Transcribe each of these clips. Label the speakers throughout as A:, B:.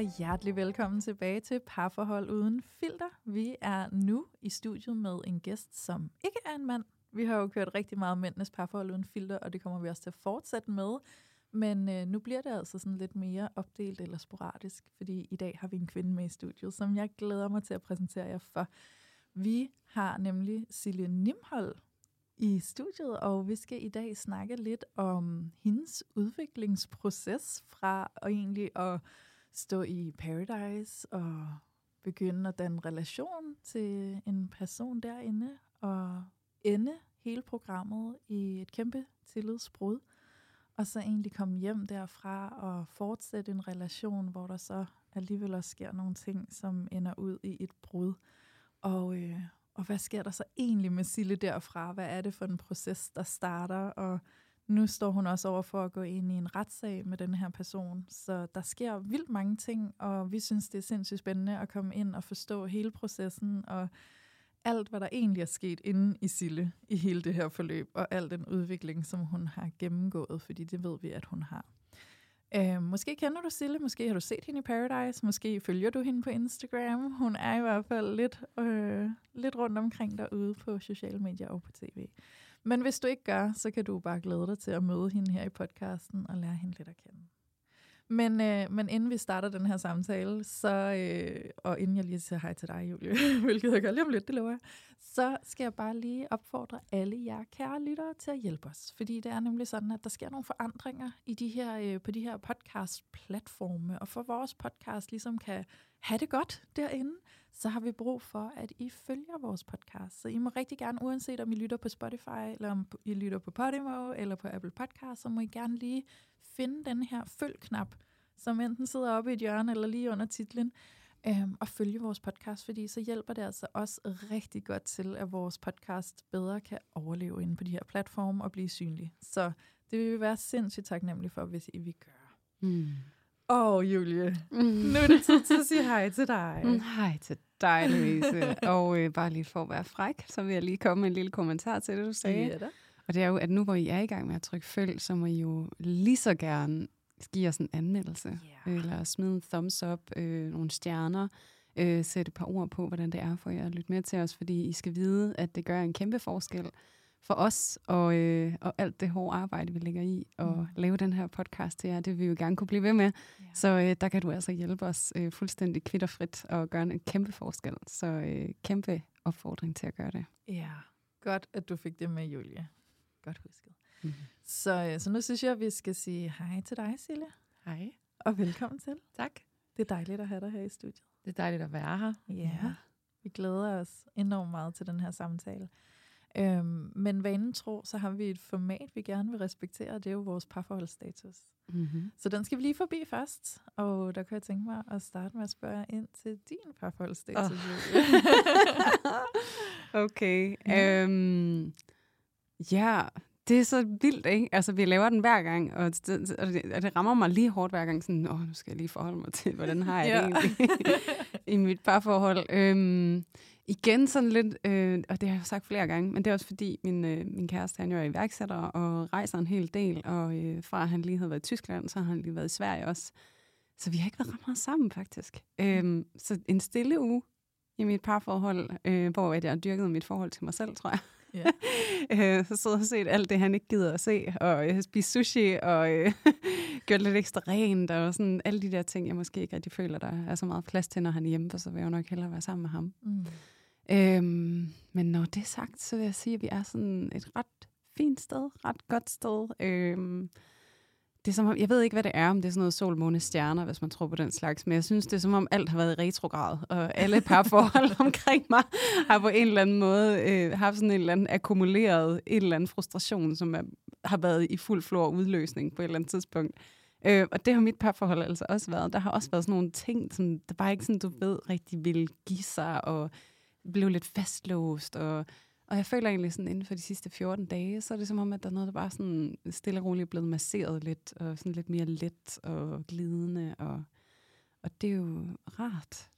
A: Og hjertelig velkommen tilbage til Parforhold Uden Filter. Vi er nu i studiet med en gæst, som ikke er en mand. Vi har jo kørt rigtig meget mændenes parforhold uden filter, og det kommer vi også til at fortsætte med. Men øh, nu bliver det altså sådan lidt mere opdelt eller sporadisk, fordi i dag har vi en kvinde med i studiet, som jeg glæder mig til at præsentere jer for. Vi har nemlig Silje Nimhold i studiet, og vi skal i dag snakke lidt om hendes udviklingsproces fra og egentlig at stå i Paradise og begynde at danne relation til en person derinde, og ende hele programmet i et kæmpe tillidsbrud, og så egentlig komme hjem derfra og fortsætte en relation, hvor der så alligevel også sker nogle ting, som ender ud i et brud. Og, øh, og hvad sker der så egentlig med Sille derfra? Hvad er det for en proces, der starter? Og nu står hun også over for at gå ind i en retssag med den her person. Så der sker vildt mange ting, og vi synes, det er sindssygt spændende at komme ind og forstå hele processen, og alt, hvad der egentlig er sket inde i Sille i hele det her forløb, og al den udvikling, som hun har gennemgået, fordi det ved vi, at hun har. Øh, måske kender du Sille, måske har du set hende i Paradise, måske følger du hende på Instagram. Hun er i hvert fald lidt, øh, lidt rundt omkring derude på sociale medier og på tv. Men hvis du ikke gør, så kan du bare glæde dig til at møde hende her i podcasten og lære hende lidt at kende. Men, øh, men inden vi starter den her samtale, så, øh, og inden jeg lige siger hej til dig, Julie, hvilket jeg gør lige om lidt, det lover jeg, så skal jeg bare lige opfordre alle jer kære lyttere til at hjælpe os. Fordi det er nemlig sådan, at der sker nogle forandringer i de her, øh, på de her podcast-platforme, og for vores podcast ligesom kan have det godt derinde, så har vi brug for, at I følger vores podcast. Så I må rigtig gerne, uanset om I lytter på Spotify, eller om I lytter på Podimo, eller på Apple Podcast, så må I gerne lige finde den her følg-knap, som enten sidder oppe i et hjørne, eller lige under titlen, øhm, og følge vores podcast, fordi så hjælper det altså også rigtig godt til, at vores podcast bedre kan overleve inde på de her platforme og blive synlig. Så det vil vi være sindssygt taknemmelige for, hvis I vil gøre.
B: Mm.
A: Åh, oh, Julie,
B: Mm.
A: nu er det tid til at sige hej til dig.
B: Mm, hej til dig, Louise. og øh, bare lige for at være fræk, så vil jeg lige komme med en lille kommentar til det, du sagde.
A: Ja, da.
B: Og det er jo, at nu hvor I er i gang med at trykke følg, så må I jo lige så gerne give os en anmeldelse.
A: Ja.
B: Eller smide en thumbs up, øh, nogle stjerner, øh, sætte et par ord på, hvordan det er for jer at lytte med til os, fordi I skal vide, at det gør en kæmpe forskel for os, og, øh, og alt det hårde arbejde, vi lægger i, og
A: Mm.
B: lave den her podcast til jer, det vil vi jo gerne kunne blive ved med.
A: Ja.
B: Så øh, der kan du altså hjælpe os øh, fuldstændig kvitterfrit og gøre en kæmpe forskel. Så øh, kæmpe opfordring til at gøre det.
A: Ja, godt, at du fik det med, Julie. Godt husket.
B: Mm.
A: Så, øh, så nu synes jeg, at vi skal sige hej til dig, Silje,
B: Hej.
A: og velkommen til.
B: Tak.
A: Det er dejligt at have dig her i studiet.
B: Det er dejligt at være her.
A: Ja. Vi glæder os enormt meget til den her samtale. Øhm, men vanen tro, så har vi et format, vi gerne vil respektere, og det er jo vores parforholdsstatus.
B: Mm-hmm.
A: Så den skal vi lige forbi først, og der kan jeg tænke mig at starte med at spørge ind til din parforholdsstatus. Julie.
B: Okay.
A: Ja.
B: Øhm, ja, det er så vildt, ikke? Altså, vi laver den hver gang, og det, og det, og det rammer mig lige hårdt hver gang. Sådan, åh, nu skal jeg lige forholde mig til, hvordan har jeg
A: Ja.
B: det egentlig i mit parforhold. Øhm, igen sådan lidt, øh, og det har jeg sagt flere gange, men det er også fordi, min, øh, min kæreste, han jo er iværksætter og rejser en hel del, og øh, fra han lige havde været i Tyskland, så har han lige været i Sverige også. Så vi har ikke været ret meget sammen, faktisk. Øhm, så en stille uge i mit parforhold, øh, hvor at jeg har dyrket mit forhold til mig selv, tror jeg.
A: Ja.
B: øh, så sidder og set alt det, han ikke gider at se, og øh, spise sushi, og øh, gjort lidt ekstra rent, og sådan alle de der ting, jeg måske ikke rigtig føler, der er så meget plads til, når han er hjemme, for så vil jeg jo nok hellere være sammen med ham.
A: Mm.
B: Øhm, men når det er sagt, så vil jeg sige, at vi er sådan et ret fint sted, ret godt sted. Øhm, det er som om, jeg ved ikke, hvad det er, om det er sådan noget sol, måne, stjerner, hvis man tror på den slags, men jeg synes, det er som om alt har været i retrograd, og alle parforhold omkring mig har på en eller anden måde øh, haft sådan en eller anden akkumuleret, en eller anden frustration, som er, har været i fuld flor udløsning på et eller andet tidspunkt. Øh, og det har mit parforhold altså også været. Der har også været sådan nogle ting, som der bare ikke sådan, du ved, rigtig vil give sig, og blev lidt fastlåst, og og jeg føler egentlig sådan, inden for de sidste 14 dage, så er det som om, at der er noget, der bare sådan stille og roligt er blevet masseret lidt, og sådan lidt mere let og glidende, og, og det er jo rart.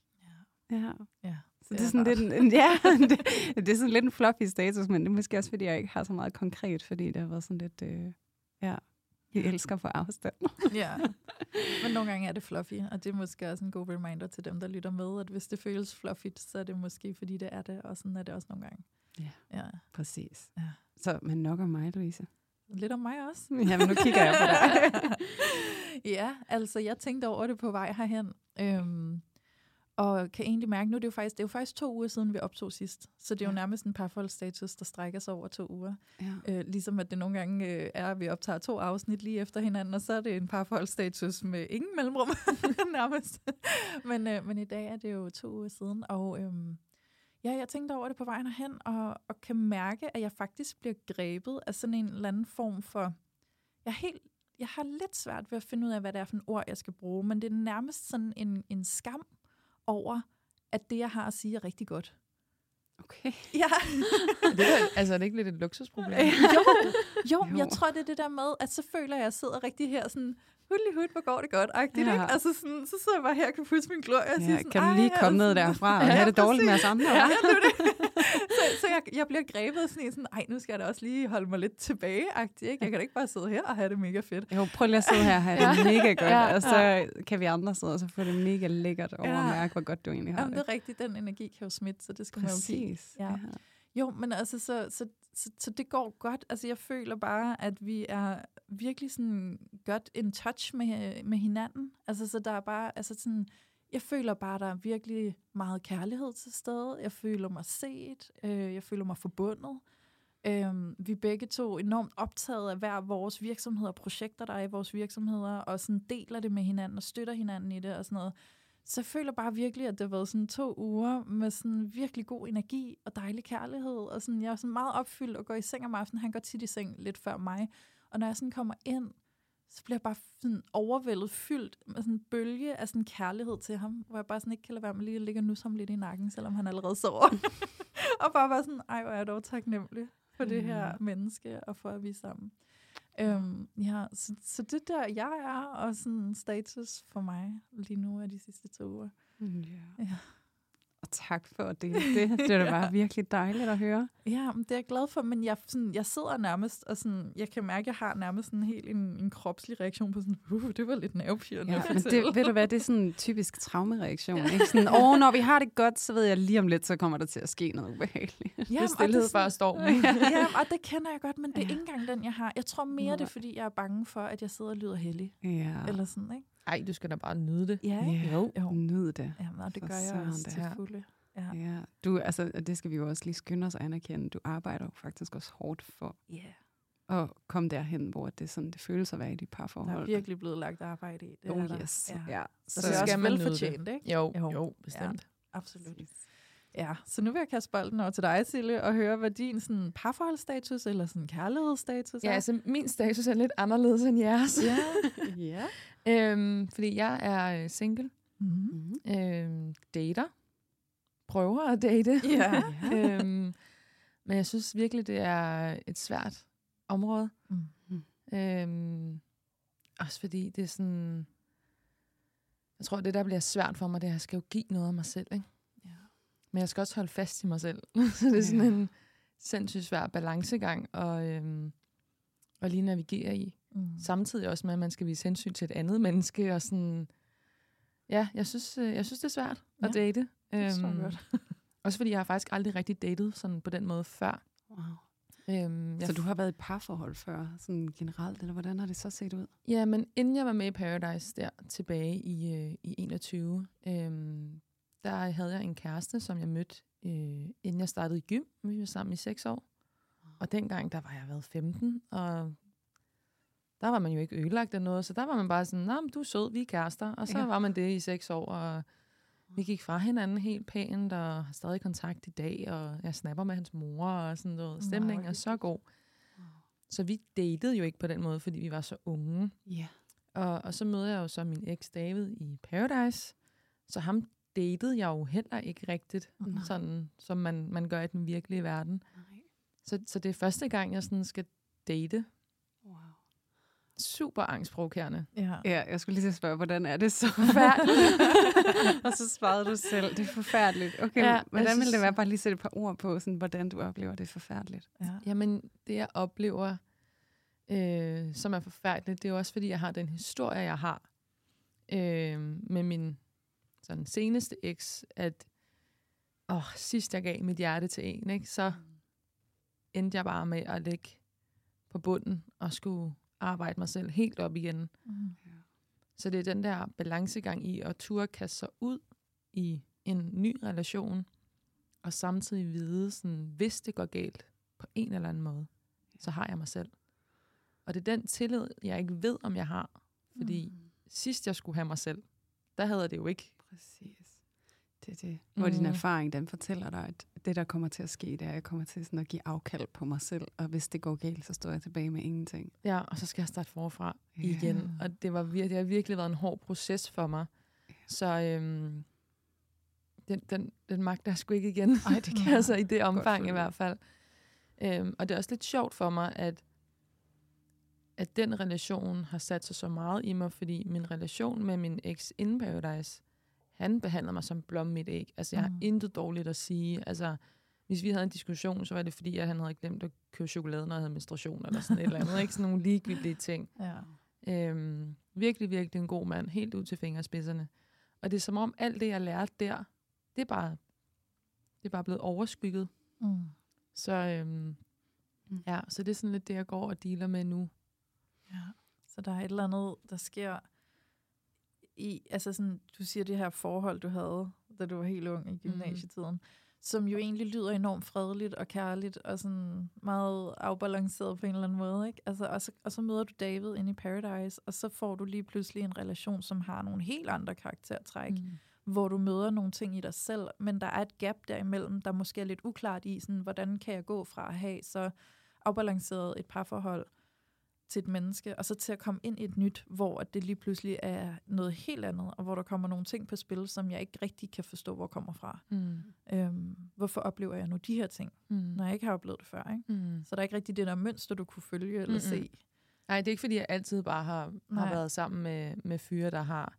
A: Ja.
B: Ja.
A: ja.
B: Så det, er sådan lidt en, ja, det, det, er sådan lidt en fluffy status, men det er måske også, fordi jeg ikke har så meget konkret, fordi det har været sådan lidt, øh, ja, jeg elsker på afstand.
A: ja, men nogle gange er det fluffy, og det er måske også en god reminder til dem, der lytter med, at hvis det føles fluffy, så er det måske, fordi det er det, og sådan er det også nogle gange.
B: Ja,
A: ja.
B: præcis.
A: Ja.
B: Så, men nok om mig, Louise.
A: Lidt om mig også.
B: Jamen, nu kigger jeg på dig.
A: ja, altså jeg tænkte over det på vej herhen. Øhm, og kan egentlig mærke, nu er det jo faktisk, det er jo faktisk to uger siden, vi optog sidst. Så det er jo ja. nærmest en parforholdsstatus, der strækker sig over to uger. Ja. Øh, ligesom at det nogle gange øh, er, at vi optager to afsnit lige efter hinanden, og så er det en parforholdsstatus med ingen mellemrum nærmest. men, øh, men i dag er det jo to uger siden, og øhm, Ja, jeg tænkte over det på vejen hen, og, og kan mærke, at jeg faktisk bliver grebet af sådan en eller anden form for... Jeg, helt, jeg har lidt svært ved at finde ud af, hvad det er for en ord, jeg skal bruge, men det er nærmest sådan en, en skam over, at det, jeg har at sige, er rigtig godt.
B: Okay.
A: Ja.
C: det er, altså, er det ikke lidt et luksusproblem?
A: jo, jo, jo, jeg tror, det er det der med, at så føler jeg, at jeg sidder rigtig her sådan, hudlig hud, hvor går det godt, agtigt, ja. ikke? Altså sådan, så sidder jeg bare her og kan pusse min glorie og ja, sige sådan,
B: kan du lige komme ned derfra og ja, have det dårligt med os andre?
A: Ja, ja det det. så, så jeg, jeg bliver grebet sådan en sådan, ej, nu skal jeg da også lige holde mig lidt tilbage, agtigt, ikke? Jeg kan da ikke bare sidde her og have det mega fedt.
B: Jo, prøv lige at sidde her og have det mega godt, ja, og så kan vi andre sidde og så få det mega lækkert over ja. mærke, hvor godt du egentlig har
A: Jamen, det. det er rigtigt, den energi kan jo smitte, så det skal
B: Præcis.
A: man jo give. Ja. ja. Jo, men altså, så, så, så, så det går godt. Altså, jeg føler bare, at vi er virkelig sådan godt in touch med, med hinanden. Altså, så der er bare, altså sådan, jeg føler bare, der er virkelig meget kærlighed til stede. Jeg føler mig set. Øh, jeg føler mig forbundet. Øh, vi er begge to enormt optaget af hver vores virksomheder og projekter, der er i vores virksomheder, og sådan deler det med hinanden og støtter hinanden i det og sådan noget. Så jeg føler bare virkelig, at det har været sådan to uger med sådan virkelig god energi og dejlig kærlighed. Og sådan, jeg er sådan meget opfyldt og går i seng om aftenen. Han går tit i seng lidt før mig. Og når jeg sådan kommer ind, så bliver jeg bare sådan overvældet, fyldt med sådan en bølge af sådan kærlighed til ham, hvor jeg bare sådan ikke kan lade være med lige at ligge og nusse ham lidt i nakken, selvom han allerede sover. og bare være sådan, ej, hvor er jeg dog taknemmelig for det her menneske, og for at vi er sammen. Øhm, ja, så, så det der, jeg er, og sådan status for mig lige nu er de sidste to uger.
B: Mm, yeah. Ja. Og tak for det. Det, det er da bare virkelig dejligt at høre.
A: Ja, det er jeg glad for, men jeg, sådan, jeg sidder nærmest, og sådan, jeg kan mærke, at jeg har nærmest sådan helt en, en kropslig reaktion på sådan, uh, det var lidt nervepirrende.
B: Ja, men det, ved du hvad, det er sådan en typisk traumereaktion. Ikke? Sådan, åh, når vi har det godt, så ved jeg lige om lidt, så kommer der til at ske noget ubehageligt.
A: Ja, det
C: stillhed bare storm.
A: ja, ja, og det kender jeg godt, men det er ikke engang den, jeg har. Jeg tror mere, Nej. det er, fordi jeg er bange for, at jeg sidder og lyder heldig.
B: Ja.
A: Eller sådan, ikke?
C: Ej, du skal da bare nyde det.
A: Ja,
B: ikke? jo. jo. Nyd det.
A: Ja, og det gør jeg også til fulde.
B: Ja. ja. Du, altså, det skal vi jo også lige skynde os at anerkende. Du arbejder jo faktisk også hårdt for
A: yeah.
B: at komme derhen, hvor det, sådan, det føles at være i dit parforhold.
A: Der er virkelig blevet lagt arbejde i
B: det. Oh, yes.
A: Ja.
B: ja.
A: Så, så, så skal man velfortjent, ikke?
C: Jo, jo, jo bestemt.
A: Ja, absolut. Ja, så nu vil jeg kaste bolden over til dig, Sille, og høre, hvad din sådan, parforholdsstatus eller sådan kærlighedsstatus
C: er. Ja, altså min status er lidt anderledes end jeres.
A: Ja.
C: ja. Øhm, fordi jeg er øh, single.
A: Mm-hmm.
C: Øhm, dater prøver at date.
A: Ja.
C: øhm, men jeg synes virkelig, det er et svært område.
A: Mm.
C: Øhm, også fordi det er sådan... Jeg tror, det der bliver svært for mig, det er, at jeg skal jo give noget af mig selv. Ikke?
A: Ja.
C: Men jeg skal også holde fast i mig selv. så det er sådan ja. en sindssygt svær balancegang og, øhm, og lige navigere i. Mm. Samtidig også med, at man skal vise hensyn til et andet menneske. Og sådan, ja, jeg synes, øh, jeg synes det er svært ja. at date.
A: Det øhm, godt.
C: også fordi jeg har faktisk aldrig rigtig datet sådan på den måde før.
B: Wow. Øhm, så du har været i parforhold før, sådan generelt, eller hvordan har det så set ud?
C: Ja, men inden jeg var med i Paradise der tilbage i, øh, i 21, øhm, der havde jeg en kæreste, som jeg mødte, øh, inden jeg startede i gym. Vi var sammen i seks år. Og dengang, der var jeg været 15, og der var man jo ikke ødelagt af noget, så der var man bare sådan, men du er sød, vi er kærester. Og så
B: Ja.
C: var man det i seks år, og vi gik fra hinanden helt pænt, og har stadig kontakt i dag, og jeg snapper med hans mor, og sådan noget. Stemningen er så god. Så vi datede jo ikke på den måde, fordi vi var så unge.
B: Ja.
C: Og, og så møder jeg jo så min eks David i Paradise. Så ham datede jeg jo heller ikke rigtigt,
B: Nej.
C: sådan som man, man gør i den virkelige verden.
B: Nej.
C: Så, så det er første gang, jeg sådan skal date. Super angstprovokerende.
A: Ja.
B: Ja, jeg skulle lige til at spørge, hvordan er det så?
C: Forfærdeligt.
B: og så svarede du selv, det er forfærdeligt. Okay,
C: Ja,
B: hvordan ville
C: synes-
B: det være bare lige sætte et par ord på, sådan, hvordan du oplever det er forfærdeligt?
A: ja.
C: Jamen, det jeg oplever, øh, som er forfærdeligt, det er jo også, fordi jeg har den historie, jeg har øh, med min sådan, seneste eks, at åh, sidst jeg gav mit hjerte til en, ikke, så endte jeg bare med at ligge på bunden og skulle arbejde mig selv helt op igen.
A: Mm.
C: Så det er den der balancegang i at turde kaste sig ud i en ny relation, og samtidig vide, sådan, hvis det går galt på en eller anden måde, så har jeg mig selv. Og det er den tillid, jeg ikke ved, om jeg har. Fordi mm. sidst jeg skulle have mig selv, der havde jeg det jo ikke.
B: Præcis. Det er det. Hvor din
C: Mm.
B: erfaring, den fortæller dig, at det, der kommer til at ske, det er, at jeg kommer til sådan at give afkald på mig selv. Og hvis det går galt, så står jeg tilbage med ingenting.
C: Ja, og så skal jeg starte forfra
B: Ja.
C: igen. Og det, var vir- det har virkelig været en hård proces for mig. Så øhm, den, den, den magter jeg sgu ikke igen.
B: Ej, det kan
C: altså i det omfang i hvert fald. Øhm, og det er også lidt sjovt for mig, at, at den relation har sat sig så meget i mig, fordi min relation med min eks in Paradise, han behandler mig som blom mit æg. Altså, jeg
A: Mm.
C: har intet dårligt at sige. Altså, hvis vi havde en diskussion, så var det fordi, at han havde glemt at købe chokolade, når jeg havde menstruation, eller sådan et eller andet. Ikke sådan nogle ligegyldige ting.
A: Ja.
C: Øhm, virkelig, virkelig en god mand, helt ud til fingerspidserne. Og det er som om, alt det, jeg lærte der, det er bare, det er bare blevet overskygget.
A: Mm.
C: Så, øhm,
B: Mm.
C: ja, så det er sådan lidt det, jeg går og dealer med nu.
A: Ja. Så der er et eller andet, der sker i, altså sådan, du siger det her forhold, du havde, da du var helt ung i gymnasietiden, mm. som jo egentlig lyder enormt fredeligt og kærligt, og sådan meget afbalanceret på en eller anden måde, ikke? Altså, og, så, og så møder du David inde i Paradise, og så får du lige pludselig en relation, som har nogle helt andre karaktertræk, mm. hvor du møder nogle ting i dig selv, men der er et gap derimellem, der måske er lidt uklart i, sådan, hvordan kan jeg gå fra at have så afbalanceret et parforhold til et menneske, og så til at komme ind i et nyt, hvor at det lige pludselig er noget helt andet, og hvor der kommer nogle ting på spil, som jeg ikke rigtig kan forstå, hvor kommer fra.
C: Mm.
A: Øhm, hvorfor oplever jeg nu de her ting,
C: Mm.
A: når jeg ikke har oplevet det før? Ikke?
C: Mm.
A: Så der er ikke rigtig det der mønster, du kunne følge eller
C: Mm-mm.
A: se.
C: Nej, det er ikke, fordi jeg altid bare har, har været sammen med, med fyre, der har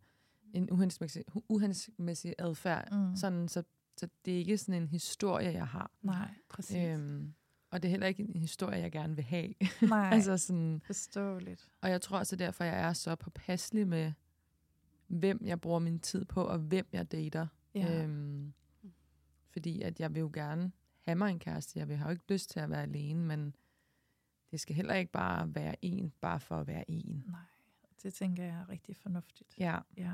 C: en uhensigtsmæssig, uhensigtsmæssig adfærd.
A: Mm.
C: Sådan, så, så det er ikke sådan en historie, jeg har.
A: Nej,
B: Præcis.
C: Øhm, og det er heller ikke en historie, jeg gerne vil have.
A: nej, altså,
C: sådan,
A: forståeligt.
C: og jeg tror også, derfor jeg er så påpasselig med, hvem jeg bruger min tid på, og hvem jeg dater.
A: Ja.
C: Øhm, fordi at jeg vil jo gerne have mig en kæreste. Jeg vil have jo ikke lyst til at være alene, men det skal heller ikke bare være en, bare for at være en.
A: Nej, det tænker jeg er rigtig fornuftigt.
C: Ja.
A: Ja.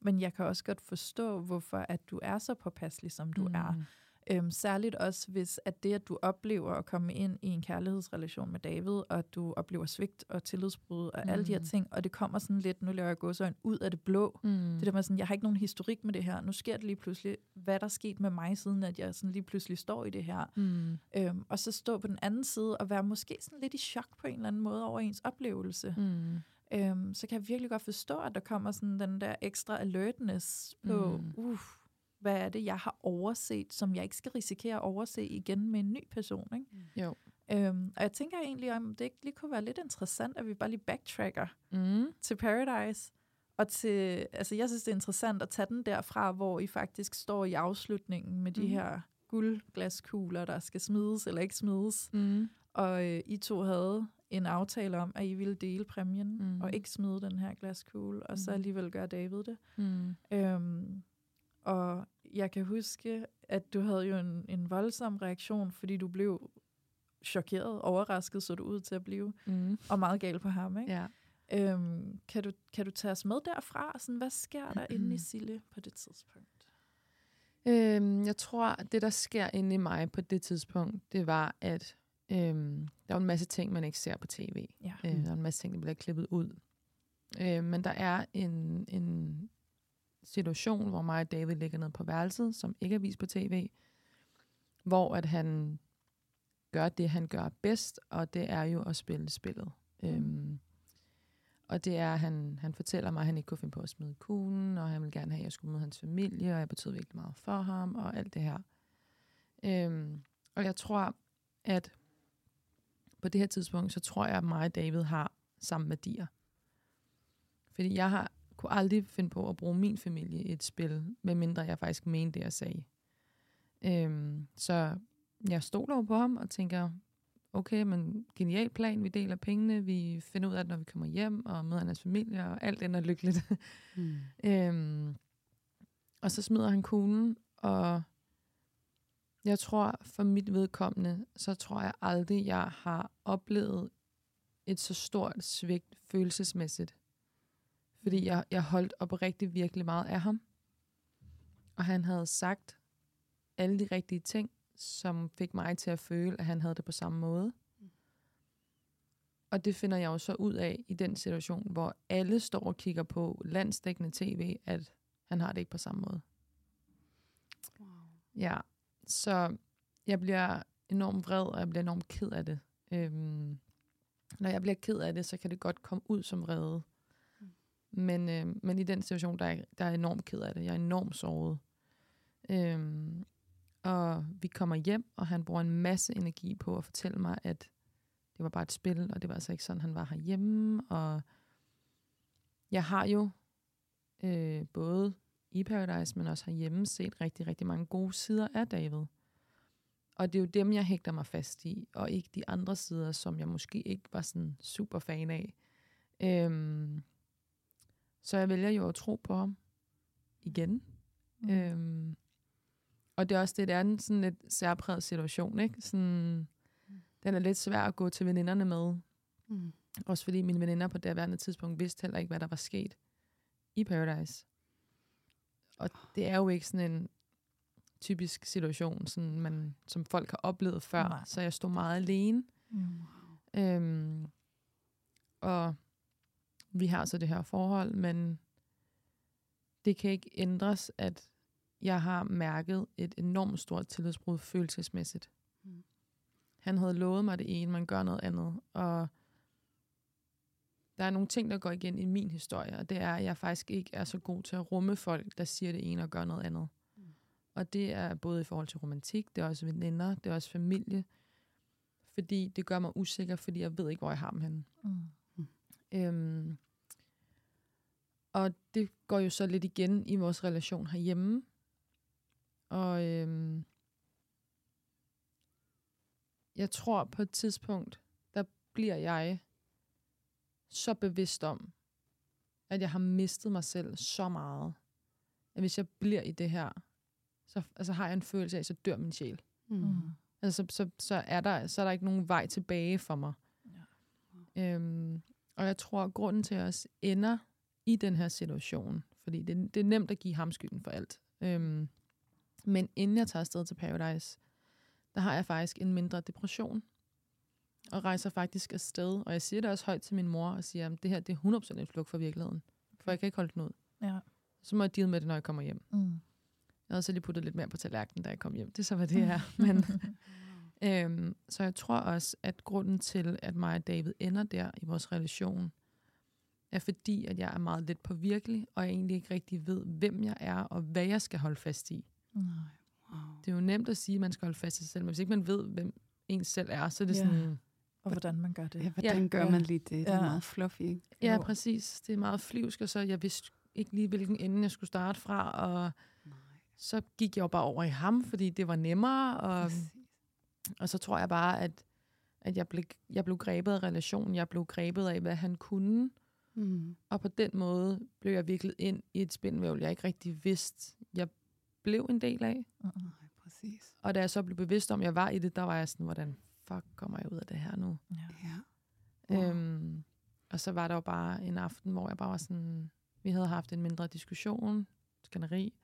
A: Men jeg kan også godt forstå, hvorfor at du er så påpasselig, som du mm. er. Øhm, særligt også, hvis at det, at du oplever at komme ind i en kærlighedsrelation med David, og at du oplever svigt og tillidsbrud og mm. alle de her
C: Mm.
A: ting, og det kommer sådan lidt, nu laver jeg gåsøjne, ud af det blå.
C: Mm.
A: Det der med sådan, jeg har ikke nogen historik med det her. Nu sker det lige pludselig, hvad der er sket med mig, siden at jeg sådan lige pludselig står i det her.
C: Mm.
A: Øhm, og så stå på den anden side og være måske sådan lidt i chok på en eller anden måde over ens oplevelse.
C: Mm.
A: Øhm, så kan jeg virkelig godt forstå, at der kommer sådan den der ekstra alertness på,
C: Mm.
A: mm. Hvad er det, jeg har overset, som jeg ikke skal risikere at overse igen med en ny person. Ikke?
C: Jo.
A: Øhm, og jeg tænker egentlig, om det ikke lige kunne være lidt interessant, at vi bare lige backtracker
C: Mm.
A: til Paradise. Og til, altså jeg synes, det er interessant at tage den derfra, hvor I faktisk står i afslutningen med de
C: Mhm.
A: her guldglaskugler, der skal smides eller ikke smides.
C: Mm.
A: Og øh, I to havde en aftale om, at I ville dele præmien, mm. og ikke smide den her glaskugle, og så
C: Mhm.
A: alligevel gøre David det.
C: Mm.
A: Øhm, og jeg kan huske, at du havde jo en, en voldsom reaktion, fordi du blev chokeret, overrasket, så du ud til at blive,
C: Mm.
A: og meget gal på ham. Ikke?
C: Ja.
A: Øhm, kan, du, kan du tage os med derfra? Sådan, hvad sker der inde i Sille på det tidspunkt?
C: Øhm, jeg tror, at det, der sker inde i mig på det tidspunkt, det var, at Øhm, der er jo en masse ting, man ikke ser på tv.
A: Ja.
C: Øh, der er en masse ting, der bliver klippet ud. Øh, men der er en, en situation, hvor mig og David ligger ned på værelset, som ikke er vist på tv, hvor at han gør det, han gør bedst, og det er jo at spille spillet. Mm. Øhm, og det er, han, han fortæller mig, at han ikke kunne finde på at smide kuglen, og han vil gerne have, at jeg skulle møde hans familie, og jeg betød virkelig meget for ham, og alt det her. Øhm, og jeg tror, at på det her tidspunkt, så tror jeg, at mig og David har samme værdier. Fordi jeg har kunne aldrig finde på at bruge min familie i et spil, medmindre jeg faktisk mente det, jeg sagde. Øhm, så jeg stoler på ham og tænker, okay, men genial plan, vi deler pengene, vi finder ud af det, når vi kommer hjem, og møder hans familie, og alt ender lykkeligt.
B: Mm.
C: øhm, og så smider han kuglen, og jeg tror, for mit vedkommende, så tror jeg aldrig, jeg har oplevet et så stort svigt følelsesmæssigt. Fordi jeg, jeg holdt oprigtigt virkelig meget af ham. Og han havde sagt alle de rigtige ting, som fik mig til at føle, at han havde det på samme måde. Og det finder jeg jo så ud af i den situation, hvor alle står og kigger på landsdækkende tv, at han har det ikke på samme måde.
B: Wow.
C: Ja, så jeg bliver enormt vred, og jeg bliver enormt ked af det. Øhm, når jeg bliver ked af det, så kan det godt komme ud som vrede. Men, øh, men i den situation, der er, der er enormt ked af det. Jeg er enormt såret. Øhm, og vi kommer hjem, og han bruger en masse energi på at fortælle mig, at det var bare et spil, og det var altså ikke sådan, han var herhjemme. Og jeg har jo øh, både i Paradise, men også herhjemme set rigtig, rigtig mange gode sider af David. Og det er jo dem, jeg hægter mig fast i, og ikke de andre sider, som jeg måske ikke var sådan super fan af. Øhm, så jeg vælger jo at tro på ham igen. Mm. Øhm, og det er også det, det er en sådan lidt særpræget situation, ikke? Sådan, den er lidt svær at gå til veninderne med.
B: Mm.
C: Også fordi mine veninder på det værende tidspunkt vidste heller ikke, hvad der var sket i Paradise. Og det er jo ikke sådan en typisk situation, sådan man, som folk har oplevet før.
A: Nej.
C: Så jeg stod meget alene.
A: Mm.
C: Øhm, og vi har så det her forhold, men det kan ikke ændres, at jeg har mærket et enormt stort tillidsbrud følelsesmæssigt.
B: Mm.
C: Han havde lovet mig det ene, man gør noget andet, og der er nogle ting, der går igen i min historie, og det er, at jeg faktisk ikke er så god til at rumme folk, der siger det ene og gør noget andet.
B: Mm.
C: Og det er både i forhold til romantik, det er også veninder, det er også familie, fordi det gør mig usikker, fordi jeg ved ikke, hvor jeg har dem henne.
A: Mm.
C: Øhm, og det går jo så lidt igen i vores relation herhjemme. Og øhm, jeg tror på et tidspunkt, der bliver jeg så bevidst om, at jeg har mistet mig selv så meget, at hvis jeg bliver i det her, så altså, har jeg en følelse af, at så dør min sjæl.
B: Mm.
A: Mm.
C: Altså, så, så, så, er der, så er der ikke nogen vej tilbage for mig.
A: Ja.
C: Øhm, og jeg tror, at grunden til, at også ender i den her situation, fordi det, det er nemt at give ham skylden for alt. Øhm, men inden jeg tager afsted til Paradise, der har jeg faktisk en mindre depression, og rejser faktisk afsted. Og jeg siger det også højt til min mor, og siger, at det her det er 100% en flugt fra virkeligheden. For jeg kan ikke holde den ud.
A: Ja.
C: Så må jeg deal med det, når jeg kommer hjem.
A: Mm.
C: Jeg havde så lige puttet lidt mere på tallerkenen, da jeg kom hjem. Det er så, hvad det er. Men, øhm, så jeg tror også, at grunden til, at mig og David ender der i vores relation, er fordi, at jeg er meget lidt påvirkelig, og jeg egentlig ikke rigtig ved, hvem jeg er, og hvad jeg skal holde fast i.
A: Nej.
B: Wow.
C: Det er jo nemt at sige, at man skal holde fast i sig selv, men hvis ikke man ved, hvem en selv er, så er det
A: Ja.
C: sådan...
A: Og hvordan man gør det.
B: Ja, hvordan
C: Ja.
B: gør
A: Ja.
B: man lige det? Det er
A: Ja.
B: meget fluffy, ikke?
C: Ja,
A: Jo.
C: præcis. Det er meget flyvsk, og så jeg vidste ikke lige, hvilken ende jeg skulle starte fra, og
B: Nej.
C: så gik jeg jo bare over i ham, fordi det var nemmere, og,
B: Præcis.
C: Og så tror jeg bare, at, at jeg, blev, jeg blev grebet af relationen, jeg blev grebet af, hvad han kunne,
B: Mm.
C: og på den måde blev jeg viklet ind i et spændvævl, jeg ikke rigtig vidste, jeg blev en del af.
B: Nej, præcis.
C: Og da jeg så blev bevidst om, at jeg var i det, der var jeg sådan, hvordan fuck kommer jeg ud af det her nu?
A: Ja.
B: Ja.
C: Øhm, og så var der jo bare en aften, hvor jeg bare var sådan, vi havde haft en mindre diskussion, skænderi,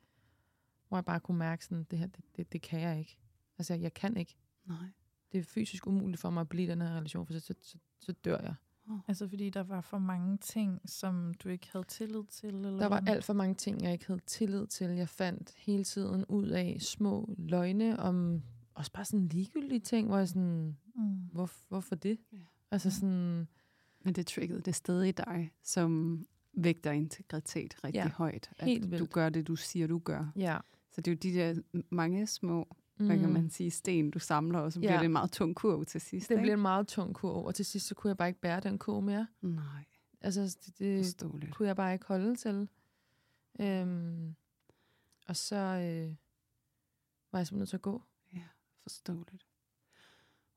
C: hvor jeg bare kunne mærke sådan, det her, det, det, det kan jeg ikke. Altså, jeg kan ikke.
B: Nej.
C: det er fysisk umuligt for mig at blive i den her relation, for så, så, så, så dør jeg.
A: Altså fordi der var for mange ting, som du ikke havde tillid til? Eller
C: Der var
A: hvad?
C: alt for mange ting, jeg ikke havde tillid til. Jeg fandt hele tiden ud af små løgne om også bare sådan ligegyldige ting, hvor jeg sådan,
A: Mm.
C: hvor, hvorfor det?
B: Ja.
C: Altså
A: Ja.
C: sådan,
B: Men det triggede det sted i dig, som vægter integritet rigtig
C: Ja,
B: højt. At
C: helt
B: du
C: vildt.
B: gør det, du siger, du gør.
C: ja.
B: Så det er jo de der mange små, mm. hvad kan man sige, sten, du samler, og så bliver
C: Ja.
B: det en meget tung kurv til sidst.
C: Det
B: ikke?
C: blev en meget tung kurv, og til sidst så kunne jeg bare ikke bære den kurv mere.
B: Nej,
C: Altså, det, det
B: forståeligt.
C: kunne jeg bare ikke holde til. Øhm, og så øh, var jeg simpelthen nødt til at gå.
B: Forståeligt.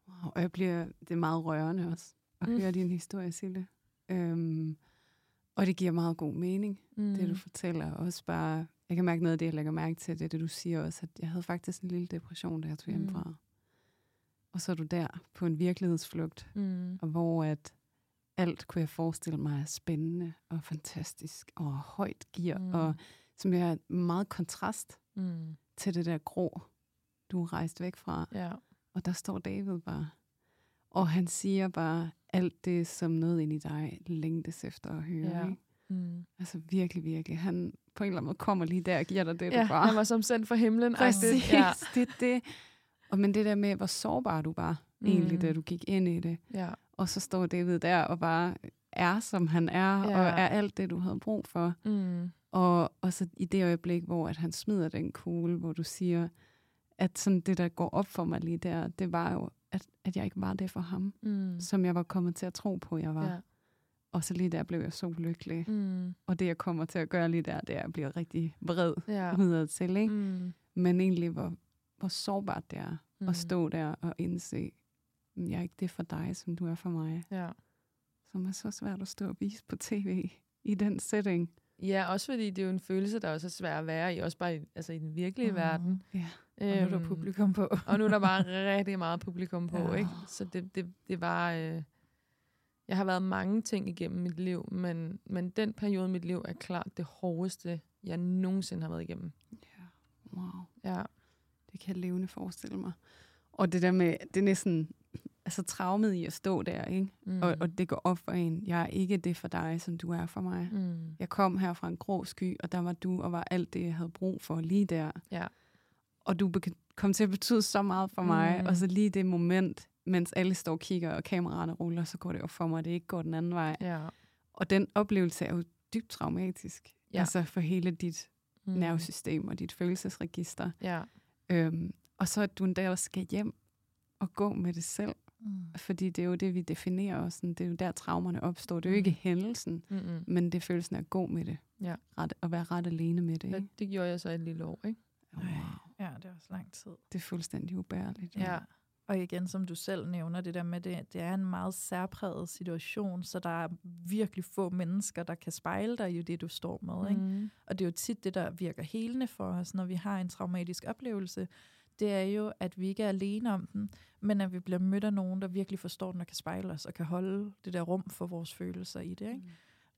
B: Wow, og jeg bliver, det er meget rørende også at
C: Mm.
B: mm. høre din historie, Sille. Øhm, og det giver meget god mening,
C: Mm.
B: mm. det du fortæller. Også bare, jeg kan mærke noget af det, jeg lægger mærke til, det er det, du siger også, at jeg havde faktisk en lille depression, da jeg tog
C: Mm.
B: hjemmefra. Og så er du der på en virkelighedsflugt,
C: Mm.
B: og hvor at alt kunne jeg forestille mig er spændende og fantastisk og højt gear,
C: Mm.
B: mm. og som er meget kontrast
C: Mm.
B: til det der grå, du er rejst væk fra.
C: Ja.
B: Og der står David bare. Og han siger bare alt det, som noget ind i dig længtes efter at høre.
C: Ja.
B: Ikke?
C: Mm.
B: Altså virkelig, virkelig. Han på en eller anden måde kommer lige der og giver dig det,
C: Ja,
B: du bare.
C: han var som sendt fra himlen.
B: Præcis,
C: Ja.
B: det det. Og men det der med, hvor sårbar du var, mm. egentlig, da du gik ind i det.
C: ja.
B: Og så står David der og bare er, som han er,
C: ja.
B: og er alt det, du havde brug for.
C: Mm.
B: Og, og så i det øjeblik, hvor at han smider den kugle, hvor du siger, at sådan det, der går op for mig lige der, det var jo, at, at jeg ikke var det for ham,
C: Mm.
B: som jeg var kommet til at tro på, jeg var.
C: Ja.
B: Og så lige der blev jeg så lykkelig. Mm.
C: Mm.
B: Og det, jeg kommer til at gøre lige der, det er, at jeg bliver rigtig vred
C: Ja.
B: udad til, ikke?
C: Mm.
B: Men egentlig, hvor, hvor sårbart det er
C: Mm.
B: at stå der og indse, "Men jeg er ikke det for dig, som du er for mig.
C: Ja.
B: Som er så svært at stå og vise på tv i den setting.
C: ja, også fordi det er jo en følelse, der også er svær at være i, også bare i, altså i den virkelige mm. verden.
B: Ja.
A: Og nu er der
C: Øhm,
A: publikum på.
C: Og nu er der bare rigtig meget publikum på,
A: ja.
C: ikke? Så det, det, det var... Øh, jeg har været mange ting igennem mit liv, men, men den periode i mit liv er klart det hårdeste, jeg nogensinde har været igennem.
B: ja. Wow.
C: Ja.
B: Det kan jeg levende forestille mig. Og det der med, det er næsten, altså traumet i at stå der, ikke?
C: Mm.
B: Og, og det går op for en. Jeg er ikke det for dig, som du er for mig. Mm. Jeg kom her fra en grå sky, og der var du, og var alt det, jeg havde brug for lige der.
C: Ja.
B: Og du kom til at betyde så meget for mig,
C: Mm.
B: og så lige det moment, mens alle står og kigger, og kameraerne ruller, så går det jo for mig, at det ikke går den anden vej.
C: Ja.
B: Og den oplevelse er jo dybt traumatisk.
C: Ja.
B: Altså for hele dit
C: Mm.
B: nervesystem og dit følelsesregister.
C: Ja.
B: Øhm, og så at du endda også skal hjem og gå med det selv.
A: Mm.
B: Fordi det er jo det, vi definerer os. sådan. Det er jo der, traumerne opstår. Det er jo
C: Mm.
B: ikke hændelsen,
C: Mm-mm.
B: men det er følelsen af at gå med det.
C: Ja.
B: Ret, at være ret alene med det.
C: Ja,
B: Ikke?
C: det gjorde jeg så et lille år, ikke?
B: Wow.
A: Ja, det er også lang tid.
B: Det er fuldstændig ubærligt.
C: Ja.
A: Og igen, som du selv nævner, det der med, det, det er en meget særpræget situation, så der er virkelig få mennesker, der kan spejle dig i det, du står med. Ikke?
C: Mm.
A: Og det er jo tit det, der virker helende for os, når vi har en traumatisk oplevelse. Det er jo, at vi ikke er alene om den, men at vi bliver mødt af nogen, der virkelig forstår den og kan spejle os og kan holde det der rum for vores følelser i det. Ikke?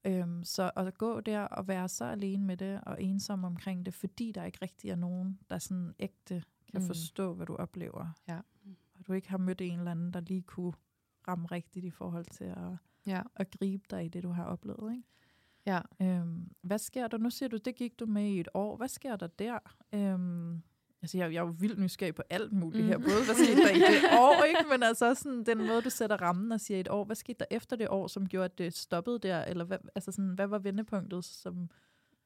B: Mm.
A: Øhm, så at gå der og være så alene med det og ensom omkring det, fordi der ikke rigtig er nogen, der sådan ægte kan
C: Mm.
A: forstå, hvad du oplever.
C: Ja.
A: Og du ikke har mødt en eller anden, der lige kunne ramme rigtigt i forhold til at,
C: Ja.
A: at gribe dig i det, du har oplevet. Ikke?
C: Ja.
A: Øhm, hvad sker der? Nu siger du, det gik du med i et år. Hvad sker der der? Øhm, altså, jeg, jeg er jo vildt nysgerrig på alt muligt
C: Mm.
A: her. Både, hvad skete der i det år, ikke? men altså sådan den måde, du sætter rammen og siger et år. Hvad skete der efter det år, som gjorde, at det stoppede der? Eller hvad, altså sådan, hvad var vendepunktet, som...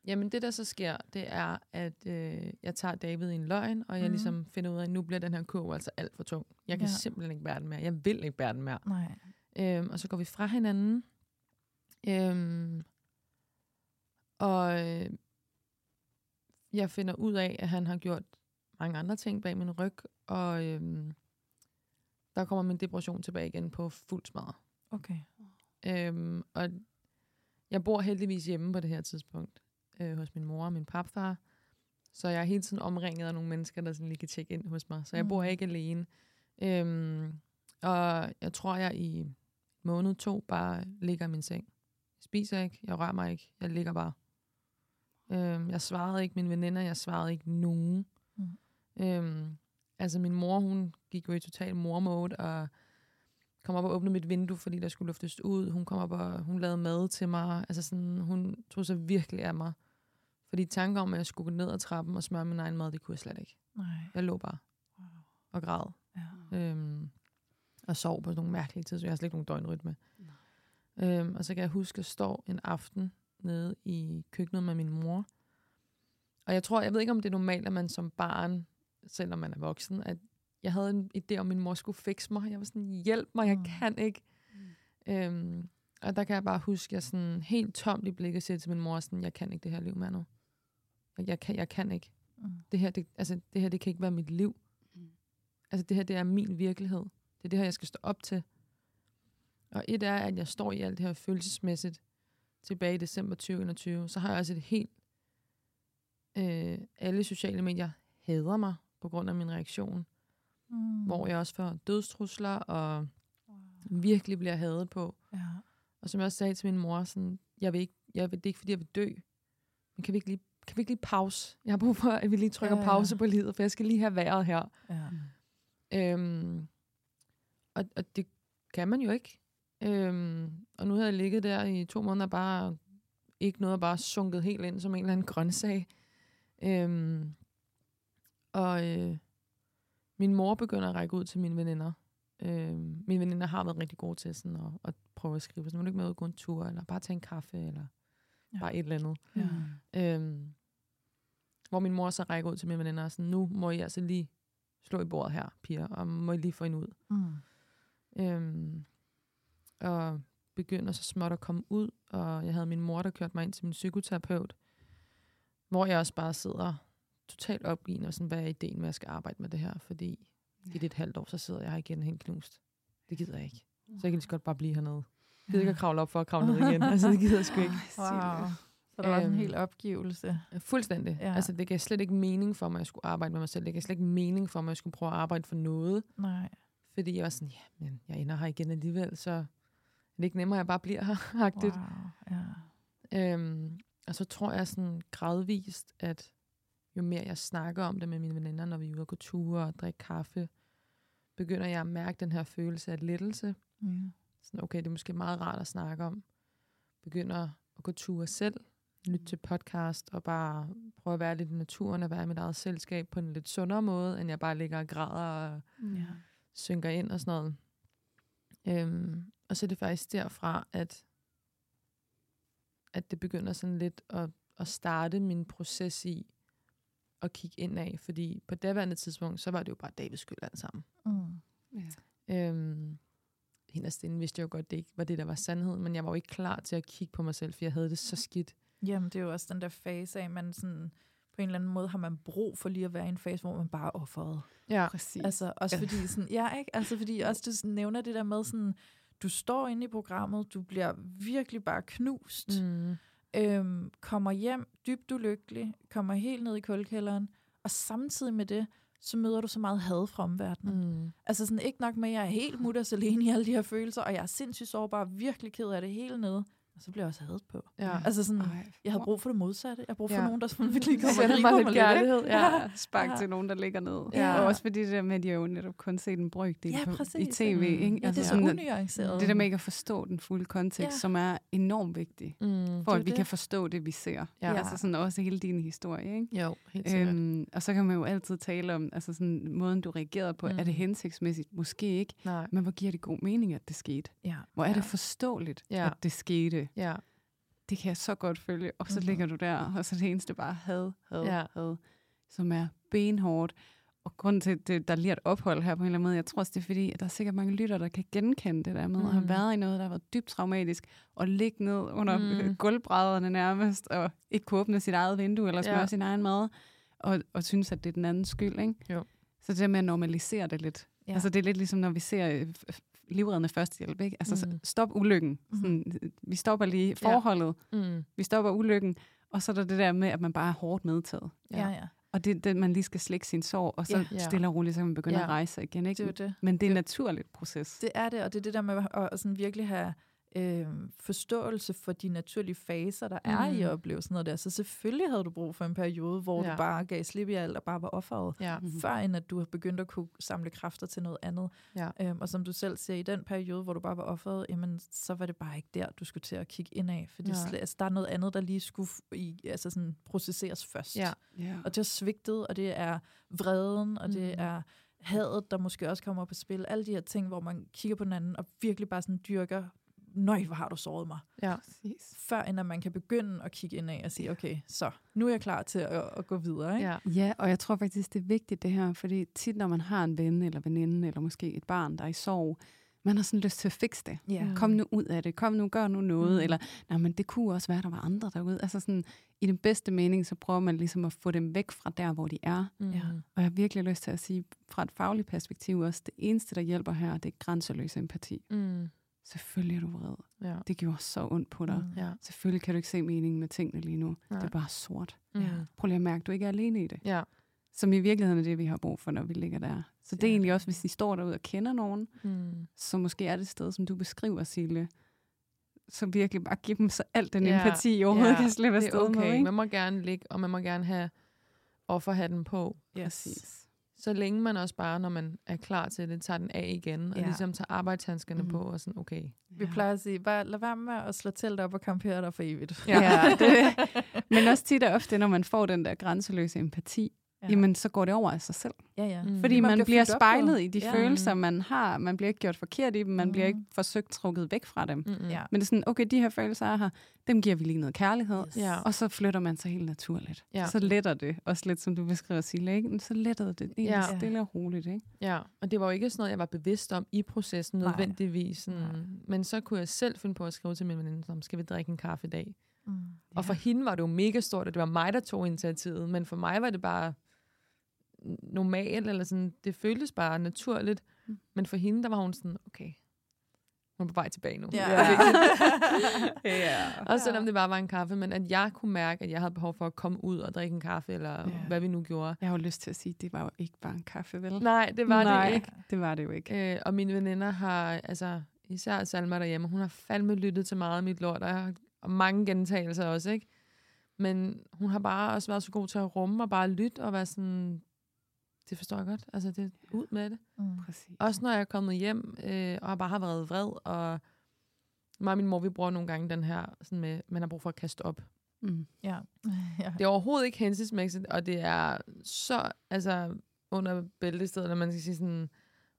C: Jamen det, der så sker, det er, at øh, jeg tager David i en løgn, og jeg
A: Mhm.
C: ligesom finder ud af, at nu bliver den her kurv altså alt for tung. Jeg kan
A: ja.
C: simpelthen ikke bære den mere. Jeg vil ikke bære den mere.
A: Nej.
C: Øhm, og så går vi fra hinanden. Øhm, og øh, jeg finder ud af, at han har gjort mange andre ting bag min ryg, og øhm, der kommer min depression tilbage igen på fuld smadret.
A: Okay.
C: Øhm, og jeg bor heldigvis hjemme på det her tidspunkt øh, hos min mor og min papfar. Så jeg er hele tiden omringet af nogle mennesker, der sådan lige kan tjekke ind hos mig. Så jeg bor
A: Mm.
C: ikke alene. Øhm, og jeg tror, jeg i måned to bare ligger i min seng. Jeg spiser ikke, jeg rører mig ikke, jeg ligger bare. Øhm, jeg svarede ikke mine veninder, jeg svarede ikke nogen.
A: Mm.
C: Øhm, Altså min mor, hun gik jo i total mormode, og kom op og åbnede mit vindue, fordi der skulle luftes ud. Hun kom op og hun lavede mad til mig. Altså sådan, hun tog sig virkelig af mig. Fordi tanker om, at jeg skulle gå ned ad trappen og smøre min egen mad, det kunne jeg slet ikke.
A: Nej.
C: Jeg lå bare
A: Wow.
C: og græd.
A: Ja.
C: Øhm, og sov på sådan nogle mærkelige tider, så jeg har slet ikke nogen døgnrytme. Øhm, og så kan jeg huske, at jeg står en aften nede i køkkenet med min mor. Og jeg tror, jeg ved ikke, om det er normalt, at man som barn, selvom man er voksen, at jeg havde en idé om, at min mor skulle fikse mig. Jeg var sådan, hjælp mig, jeg
A: Mm.
C: kan ikke. Øhm, og der kan jeg bare huske, at jeg sådan helt tomt i blikket siger til min mor, sådan, jeg kan ikke det her liv mere nu. Jeg, jeg, kan, jeg kan ikke.
A: Mm.
C: Det her, det, altså, det her, det kan ikke være mit liv.
B: Mm.
C: Altså, det her, det er min virkelighed. Det er det her, jeg skal stå op til. Og et er, at jeg står i alt det her følelsesmæssigt tilbage i december 2021. Så har jeg også et helt... Øh, alle sociale medier hader mig på grund af min reaktion.
A: Mm.
C: Hvor jeg også får dødstrusler og
A: Wow.
C: virkelig bliver hadet på.
A: Ja.
C: Og som jeg også sagde til min mor, sådan, jeg vil ikke, jeg vil, det er ikke, fordi jeg vil dø. Men kan vi ikke lige, kan vi ikke lige pause? Jeg har brug for, at vi lige trykker
A: Ja, ja.
C: pause på livet, for jeg skal lige have været her.
A: Ja.
C: Øhm, og, og det kan man jo ikke. Øhm, og nu havde jeg ligget der i to måneder bare ikke noget, bare sunket helt ind som en eller anden grøntsag. Øhm, og øh, min mor begynder at række ud til mine veninder. Øhm, mine veninder har været rigtig gode til sådan at, at prøve at skrive, sådan, vil du ikke med ud og gå en tur, eller bare tage en kaffe, eller
A: Ja.
C: ja. bare et eller andet.
A: Ja.
C: Øhm, hvor min mor så rækker ud til mine veninder og sådan, nu må I altså lige slå i bordet her, piger, og må I lige få en ud.
A: Mm.
C: Øhm, og begynder så småt at komme ud, og jeg havde min mor, der kørte mig ind til min psykoterapeut, hvor jeg også bare sidder totalt opgivende, og sådan, hvad er ideen med, at jeg skal arbejde med det her, fordi i det et halvt år, så sidder jeg her igen helt knust. Det gider jeg ikke. Så jeg kan lige så godt bare blive hernede. Gider ikke at kravle op for at kravle ned igen. Altså, det gider jeg sgu ikke.
A: Wow. Så der var sådan en
C: Øhm,
A: hel opgivelse.
C: Fuldstændig.
A: Ja.
C: Altså, det gav slet ikke mening for mig, at jeg skulle arbejde med mig selv. Det gav slet ikke mening for mig, at jeg skulle prøve at arbejde for noget.
A: Nej.
C: Fordi jeg var sådan, ja, men jeg ender her igen alligevel, så er det ikke nemmere, at jeg bare bliver her. agtigt.
A: Wow. Ja.
C: Øhm, og så tror jeg sådan gradvist, at jo mere jeg snakker om det med mine veninder, når vi er ude og gå ture og drikke kaffe, begynder jeg at mærke den her følelse af lettelse.
A: Ja.
C: Sådan, okay, det er måske meget rart at snakke om. Begynder at gå ture selv, lytte til podcast og bare prøve at være lidt i naturen og være i mit eget selskab på en lidt sundere måde, end jeg bare ligger og græder og
A: Ja.
C: synker ind og sådan noget. Øhm, og så er det faktisk derfra, at, at det begynder sådan lidt at, at starte min proces i at kigge ind af, fordi på daværende tidspunkt, så var det jo bare Davids skyld alt sammen.
A: Mm.
B: Ja.
C: Øhm, Inderst inde vidste jeg jo godt, det ikke var det, der var sandhed, men jeg var jo ikke klar til at kigge på mig selv, for jeg havde det så skidt.
A: Jamen, det er jo også den der fase af, man sådan, på en eller anden måde har man brug for lige at være i en fase, hvor man bare er offeret.
C: Ja.
B: Præcis.
A: Altså, også fordi sådan, ja, ikke? Altså, fordi også du sådan nævner det der med sådan, du står inde i programmet, du bliver virkelig bare knust,
C: Mm.
A: øhm, kommer hjem dybt ulykkelig, kommer helt ned i kuldkælderen, og samtidig med det, så møder du så meget had fra omverdenen.
C: Mm.
A: Altså sådan ikke nok med, at jeg er helt mutters alene i alle de her følelser, og jeg er sindssygt sårbar, virkelig ked af det hele nede. Og så bliver jeg også hadet på.
C: Ja.
A: Altså sådan,
B: Ej,
A: jeg havde brug for det modsatte. Jeg har brug for
C: Ja.
A: nogen, der sådan virkelig kommer griber
C: mig lidt kærlighed. Ja.
B: Ja, spark
A: Ja.
B: til nogen, der ligger ned.
C: Ja.
B: Og også fordi det der med, at de jo netop kun set en brøkdel
A: Ja,
B: i tv.
C: Mm.
B: Ikke?
A: Ja, det er så
B: sådan, at-
A: unuanceret.
B: det der med ikke at forstå den fulde kontekst,
A: Ja.
B: som er enormt vigtig,
C: Mm.
B: for at vi
A: det.
B: kan forstå det, vi ser.
C: Ja.
B: Altså sådan også hele din historie. Ikke?
C: Jo, helt sikkert.
B: Øhm, og så kan man jo altid tale om altså sådan, måden, du reagerede på.
C: Mm.
B: Mm. Er det hensigtsmæssigt? Måske ikke.
C: Nej.
B: Men hvor giver det god mening, at det skete?
A: Ja.
B: Hvor er
C: Ja.
B: det forståeligt,
C: ja.
B: at det skete?
C: Ja.
B: Det kan jeg så godt følge. Og så
A: Mhm.
B: mm. ligger du der, og så det eneste bare had, had,
C: Ja.
B: had, som er benhårdt. Og grunden til, at det, der lige er et ophold her på en eller anden måde, jeg tror også, det er fordi, at der er sikkert mange lytter, der kan genkende det der med mm. at have
C: Mm.
B: været i noget, der har været dybt traumatisk, og ligge ned under
C: Mm.
B: gulvbrædderne nærmest, og ikke kunne åbne sit eget vindue, eller smøre
C: Ja.
B: sin egen mad, og, og synes, at det er den andens skyld. Ikke?
C: Jo.
B: Så det der med at normalisere det lidt.
A: Ja.
B: Altså det er lidt ligesom, når vi ser øh, livreddende førstehjælp. Ikke? Altså
C: Mm.
B: stop ulykken.
A: Mhm.
B: Sådan, vi stopper lige forholdet.
C: Mm.
B: Vi stopper ulykken. Og så er der det der med, at man bare er hårdt medtaget.
A: Ja, ja.
B: Og det det, man lige skal slikke sin sår, og så
A: Ja.
B: ja. stille og roligt, så kan man begynde
C: Ja.
B: ja. at rejse igen.
A: Det er
B: Ikke?
A: det.
B: Men det er en naturlig proces.
A: Det er det, og det er det der med at, at sådan virkelig have øh, forståelse for de naturlige faser, der er mm. i at opleve sådan noget der. Så selvfølgelig havde du brug for en periode, hvor ja. du bare gav slip i alt og bare var offeret,
C: Ja.
A: mm-hmm. før end at du har begyndt at kunne samle kræfter til noget andet.
C: Ja.
A: Øhm, og som du selv siger, i den periode, hvor du bare var offeret, jamen, så var det bare ikke der, du skulle til at kigge ind af. Fordi slet, altså, der er noget andet, der lige skulle f- i, altså sådan, processeres først.
C: Ja.
B: Ja.
A: Og det er svigtet, og det er vreden, og det
C: Mm.
A: er hadet, der måske også kommer på spil. Alle de her ting, hvor man kigger på den anden og virkelig bare sådan dyrker, nøj, hvor har du såret mig.
C: Ja.
B: Præcis.
A: Før end at man kan begynde at kigge ind af og sige, okay, så nu er jeg klar til at, at gå videre. Ikke?
C: Ja.
B: Ja, og jeg tror faktisk, det er vigtigt det her, fordi tit når man har en ven eller veninde, eller måske et barn, der er i sorg, man har sådan lyst til at fikse det.
A: Ja.
B: Kom nu ud af det, kom nu, gør nu noget,
A: Mm.
B: mm. eller nej, men det kunne også være, der var andre derude. Altså sådan, i den bedste mening, så prøver man ligesom at få dem væk fra der, hvor de er.
C: Mm.
A: Ja.
B: Og jeg har virkelig lyst til at sige, fra et fagligt perspektiv også, det eneste, der hjælper her, det er grænseløs empati.
C: Mm.
B: Selvfølgelig er du vred.
C: Ja.
B: Det gjorde så ondt på dig.
A: Mm.
C: Ja.
B: Selvfølgelig kan du ikke se meningen med tingene lige nu.
C: Nej.
B: Det er bare sort.
C: Mm.
A: Ja.
B: Prøv lige at mærke, at du ikke er alene i det.
C: Ja.
B: Som i virkeligheden er det, vi har brug for, når vi ligger der. Så det er
A: Ja.
B: egentlig også, hvis I står derude og kender nogen,
C: Mm.
B: så måske er det et sted, som du beskriver, Sille, så virkelig bare give dem så alt den
C: Ja.
B: empati, I overhovedet
C: Ja,
B: kan slippe
C: Det
B: afsted med.
C: okay.
B: Ikke?
C: Man må gerne ligge, og man må gerne have offerhatten på.
B: Præcis.
C: Så længe man også bare, når man er klar til det, tager den af igen, og
A: Ja.
C: ligesom tager arbejdshandskerne
A: Mhm.
C: på, og sådan, okay.
A: Vi plejer at sige, bare lad være med at slå telt op og campere dig for evigt.
B: Ja, ja det, men også tit og ofte, når man får den der grænseløse empati,
A: Ja.
B: ja. jamen så går det over af sig selv.
A: ja, ja.
C: Mm.
B: Fordi man, man
A: bliver
B: spejlet i de
A: Ja.
B: ja. følelser, man har. Man bliver ikke gjort forkert i dem. Man
A: Mhm.
B: bliver ikke forsøgt trukket væk fra dem.
C: Mm-mm.
A: Ja.
B: Men det er sådan, okay, de her følelser er her, dem giver vi lige noget kærlighed.
A: Yes.
C: Ja.
B: Og så flytter man sig helt naturligt.
C: Ja.
B: Så letter det, også lidt som du beskriver, Sille, ikke? Men Så letter det egentlig
C: Ja.
B: ja. stille og roligt, ikke?
C: Ja, og det var jo ikke sådan noget, jeg var bevidst om i processen nødvendigvis. Sådan.
A: Nej.
C: Men så kunne jeg selv finde på at skrive til min veninde, som skal vi drikke en kaffe i dag?
A: Mm.
C: Og for hende var det jo mega stort, at det var mig, der tog initiativet. Men for mig var det bare normalt, eller sådan, det føltes bare naturligt.
B: Mm.
C: Men for hende, der var hun sådan, okay, hun er på vej tilbage nu.
A: Ja.
C: Vigtigt.
B: ja.
C: Også selvom det bare var en kaffe, men at jeg kunne mærke, at jeg havde behov for at komme ud og drikke en kaffe, eller
B: Ja.
C: hvad vi nu gjorde.
B: Jeg har jo lyst til at sige, at det var jo ikke bare en kaffe, vel?
C: Nej, det var
B: Nej,
C: det ikke.
B: det var det jo ikke.
C: Øh, og mine veninder har, altså især Salma derhjemme, hun har fandme lyttet til meget af mit lort, og, jeg har, og mange gentagelser også, ikke? Men hun har bare også været så god til at rumme og bare lytte og være sådan, det forstår jeg godt, altså det ud med det.
A: Mm.
B: Præcis.
C: Også når jeg er kommet hjem, øh, og bare har været vred, og mig og min mor, vi bruger nogle gange den her, sådan med, man har brug for at kaste op.
B: Mm.
A: Ja. ja.
C: Det er overhovedet ikke hensigtsmæssigt, og det er så altså, under bæltestedet, når man skal sige sådan,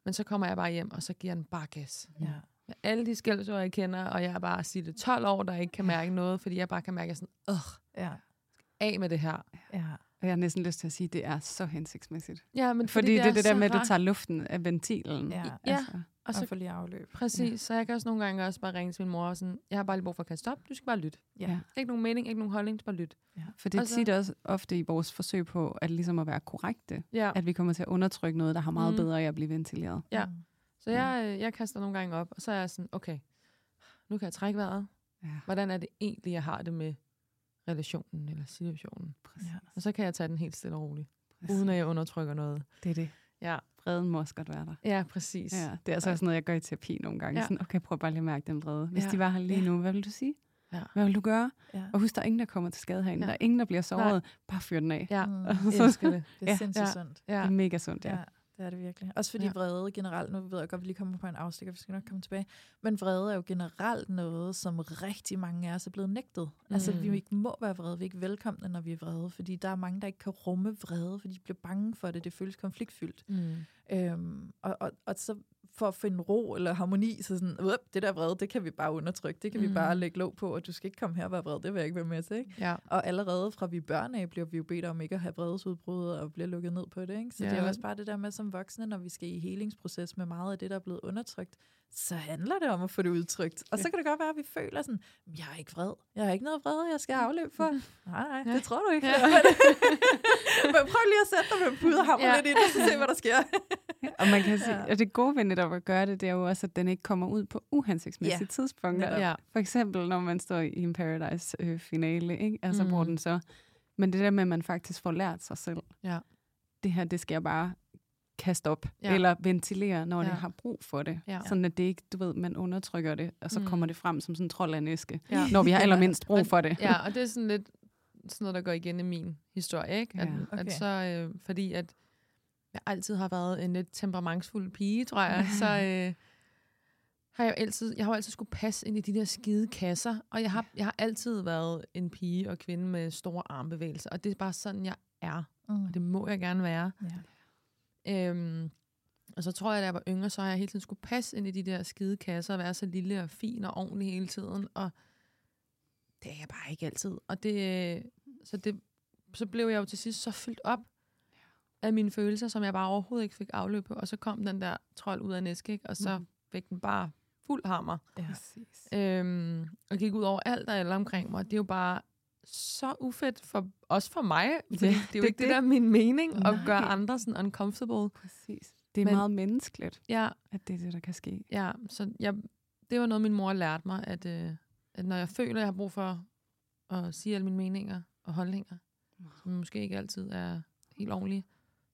C: men så kommer jeg bare hjem, og så giver jeg den bare gas.
A: ja.
C: Med alle de skældsord, jeg kender, og jeg er bare sige det 12 år, der ikke kan mærke noget, fordi jeg bare kan mærke sådan, øh,
A: Ja.
C: af med det her.
A: Ja.
B: Og jeg har næsten lyst til at sige, at det er så hensigtsmæssigt.
C: Ja, men
B: Fordi, fordi det er det der
C: så
B: med, at du tager luften af ventilen.
A: Ja.
C: Ja.
B: Altså,
C: Og
A: Og
C: så,
A: få lige afløb.
C: præcis, ja. så jeg kan også nogle gange også bare ringe til min mor og sådan, jeg har bare lige brug for at kaste op, du skal bare lytte.
A: Ja.
B: Ja.
C: Ikke nogen mening, ikke nogen holdning, bare lytte.
B: for det er
C: Og så-
B: tit også ofte i vores forsøg på at, ligesom at være korrekte,
C: Ja.
B: at vi kommer til at undertrykke noget, der har meget
C: Mm.
B: bedre af at blive ventileret.
C: Ja.
A: Mm.
C: Så jeg, øh, jeg kaster nogle gange op, og så er jeg sådan, okay, nu kan jeg trække vejret.
B: Ja,
C: Hvordan er det egentlig, jeg har det med relationen eller situationen?
B: præcis.
A: Ja.
C: Og så kan jeg tage den helt stille og roligt,
B: præcis.
C: uden at jeg undertrykker noget.
B: Det er det.
C: Ja,
B: Vreden må også godt være der.
C: ja præcis.
B: Ja, det er altså også noget, jeg gør i terapi nogle gange.
C: Ja.
B: Sådan, okay, prøv bare lige at mærke den vrede. Hvis
C: Ja.
B: de var her lige
A: Ja.
B: nu, hvad vil du sige?
C: Ja.
B: Hvad vil du gøre?
A: Ja.
B: Og husk, der er ingen, der kommer til skade herinde.
C: Ja.
B: Der er ingen, der bliver såret.
C: Nej.
B: Bare fyr den af.
C: Ja,
A: Mm.
C: jeg
B: Så-
C: elsker det.
A: Det er
B: Ja.
A: sindssygt
C: Ja.
A: sundt.
B: Det
C: Ja.
B: er mega sundt, ja.
A: Ja, det er det virkelig. Også fordi
C: Ja.
A: vrede generelt, nu ved jeg godt, at vi lige kommer på en afstikker, vi skal nok komme tilbage, men vrede er jo generelt noget, som rigtig mange af os er blevet nægtet. Mm. Altså, vi
C: Mm.
A: ikke må være vrede, vi er ikke velkomne, når vi er vrede, fordi der er mange, der ikke kan rumme vrede, fordi de bliver bange for det, det føles konfliktfyldt.
C: Mm.
A: Øhm, og, og, og så for at finde ro eller harmoni, så sådan, "Up, det der vrede, det kan vi bare undertrykke, det kan mm.
C: Mm.
A: vi bare lægge låg på, og du skal ikke komme her og være vred, det vil jeg ikke være med til. Ikke?
C: Ja.
A: Og allerede fra vi børn af, bliver vi jo bedt om ikke at have vredesudbrud og bliver lukket ned på det. Ikke? Så ja. det er jo også bare det der med som voksne, når vi skal i helingsproces med meget af det, der er blevet undertrykt, så handler det om at få det udtrykt. Og så kan det godt være, at vi føler sådan, jeg er ikke vred. Jeg har ikke noget vred, jeg skal afløbe for. Nej, nej,
C: Ja.
A: det tror du ikke.
C: Ja.
A: Men prøv lige at sætte dig med en pude og hamre
C: Ja.
A: lidt i det, så se, hvad der sker.
B: Og man kan sige,
A: Ja.
B: og det gode ved netop at gøre det, det er jo også, at den ikke kommer ud på uhensigtsmæssige
A: Ja.
B: tidspunkter.
A: Netop.
C: Ja.
B: For eksempel, når man står i en Paradise-finale, ikke? Altså,
C: Mm.
B: hvor den så... Men det der med, at man faktisk får lært sig selv.
C: Ja.
B: Det her, det skal jeg bare kaste op,
C: Ja.
B: eller ventilere, når ja. Det har brug for det.
C: Ja.
B: Sådan at det ikke, du ved, man undertrykker det, og så
C: Mm.
B: mm. kommer det frem som sådan en trold af en æske,
C: Ja.
B: når vi har allermindst brug for det.
C: Ja, og det er sådan lidt sådan noget, der går igen i min historie, ikke? At,
B: Ja.
C: at
A: Okay.
C: så, øh, fordi at jeg altid har været en lidt temperamentsfuld pige, tror jeg, så øh, har jeg jo altid, jeg har jo altid skulle passe ind i de der skide kasser, og jeg har, jeg har altid været en pige og kvinde med store armbevægelser, og det er bare sådan, jeg er,
A: Mm.
C: og det må jeg gerne være.
A: Ja.
C: Øhm, og så tror jeg, da jeg var yngre, så har jeg hele tiden skulle passe ind i de der skide kasser og være så lille og fin og ordentlig hele tiden. Og det er jeg bare ikke altid. Og det, så, det, så blev jeg jo til sidst så fyldt op af mine følelser, som jeg bare overhovedet ikke fik afløb på. Og så kom den der trold ud af en æske, ikke? og så
B: Mhm.
C: fik den bare fuld hammer.
A: Ja.
B: Præcis.
C: Øhm, og gik ud over alt og alle omkring mig. Det er jo bare så ufedt, for, også for mig.
B: Ja,
C: det er jo
B: det er
C: ikke det,
B: det.
C: der er min mening, at
B: Nej.
C: gøre andre sådan uncomfortable.
B: Præcis. Det er
C: Men-
B: Men, meget menneskeligt,
C: Ja,
B: at det er det, der kan ske.
C: Ja, så jeg, det var noget, min mor lærte mig, at, øh, at når jeg føler, at jeg har brug for at sige alle mine meninger og holdninger, som måske ikke altid er helt ordentlige,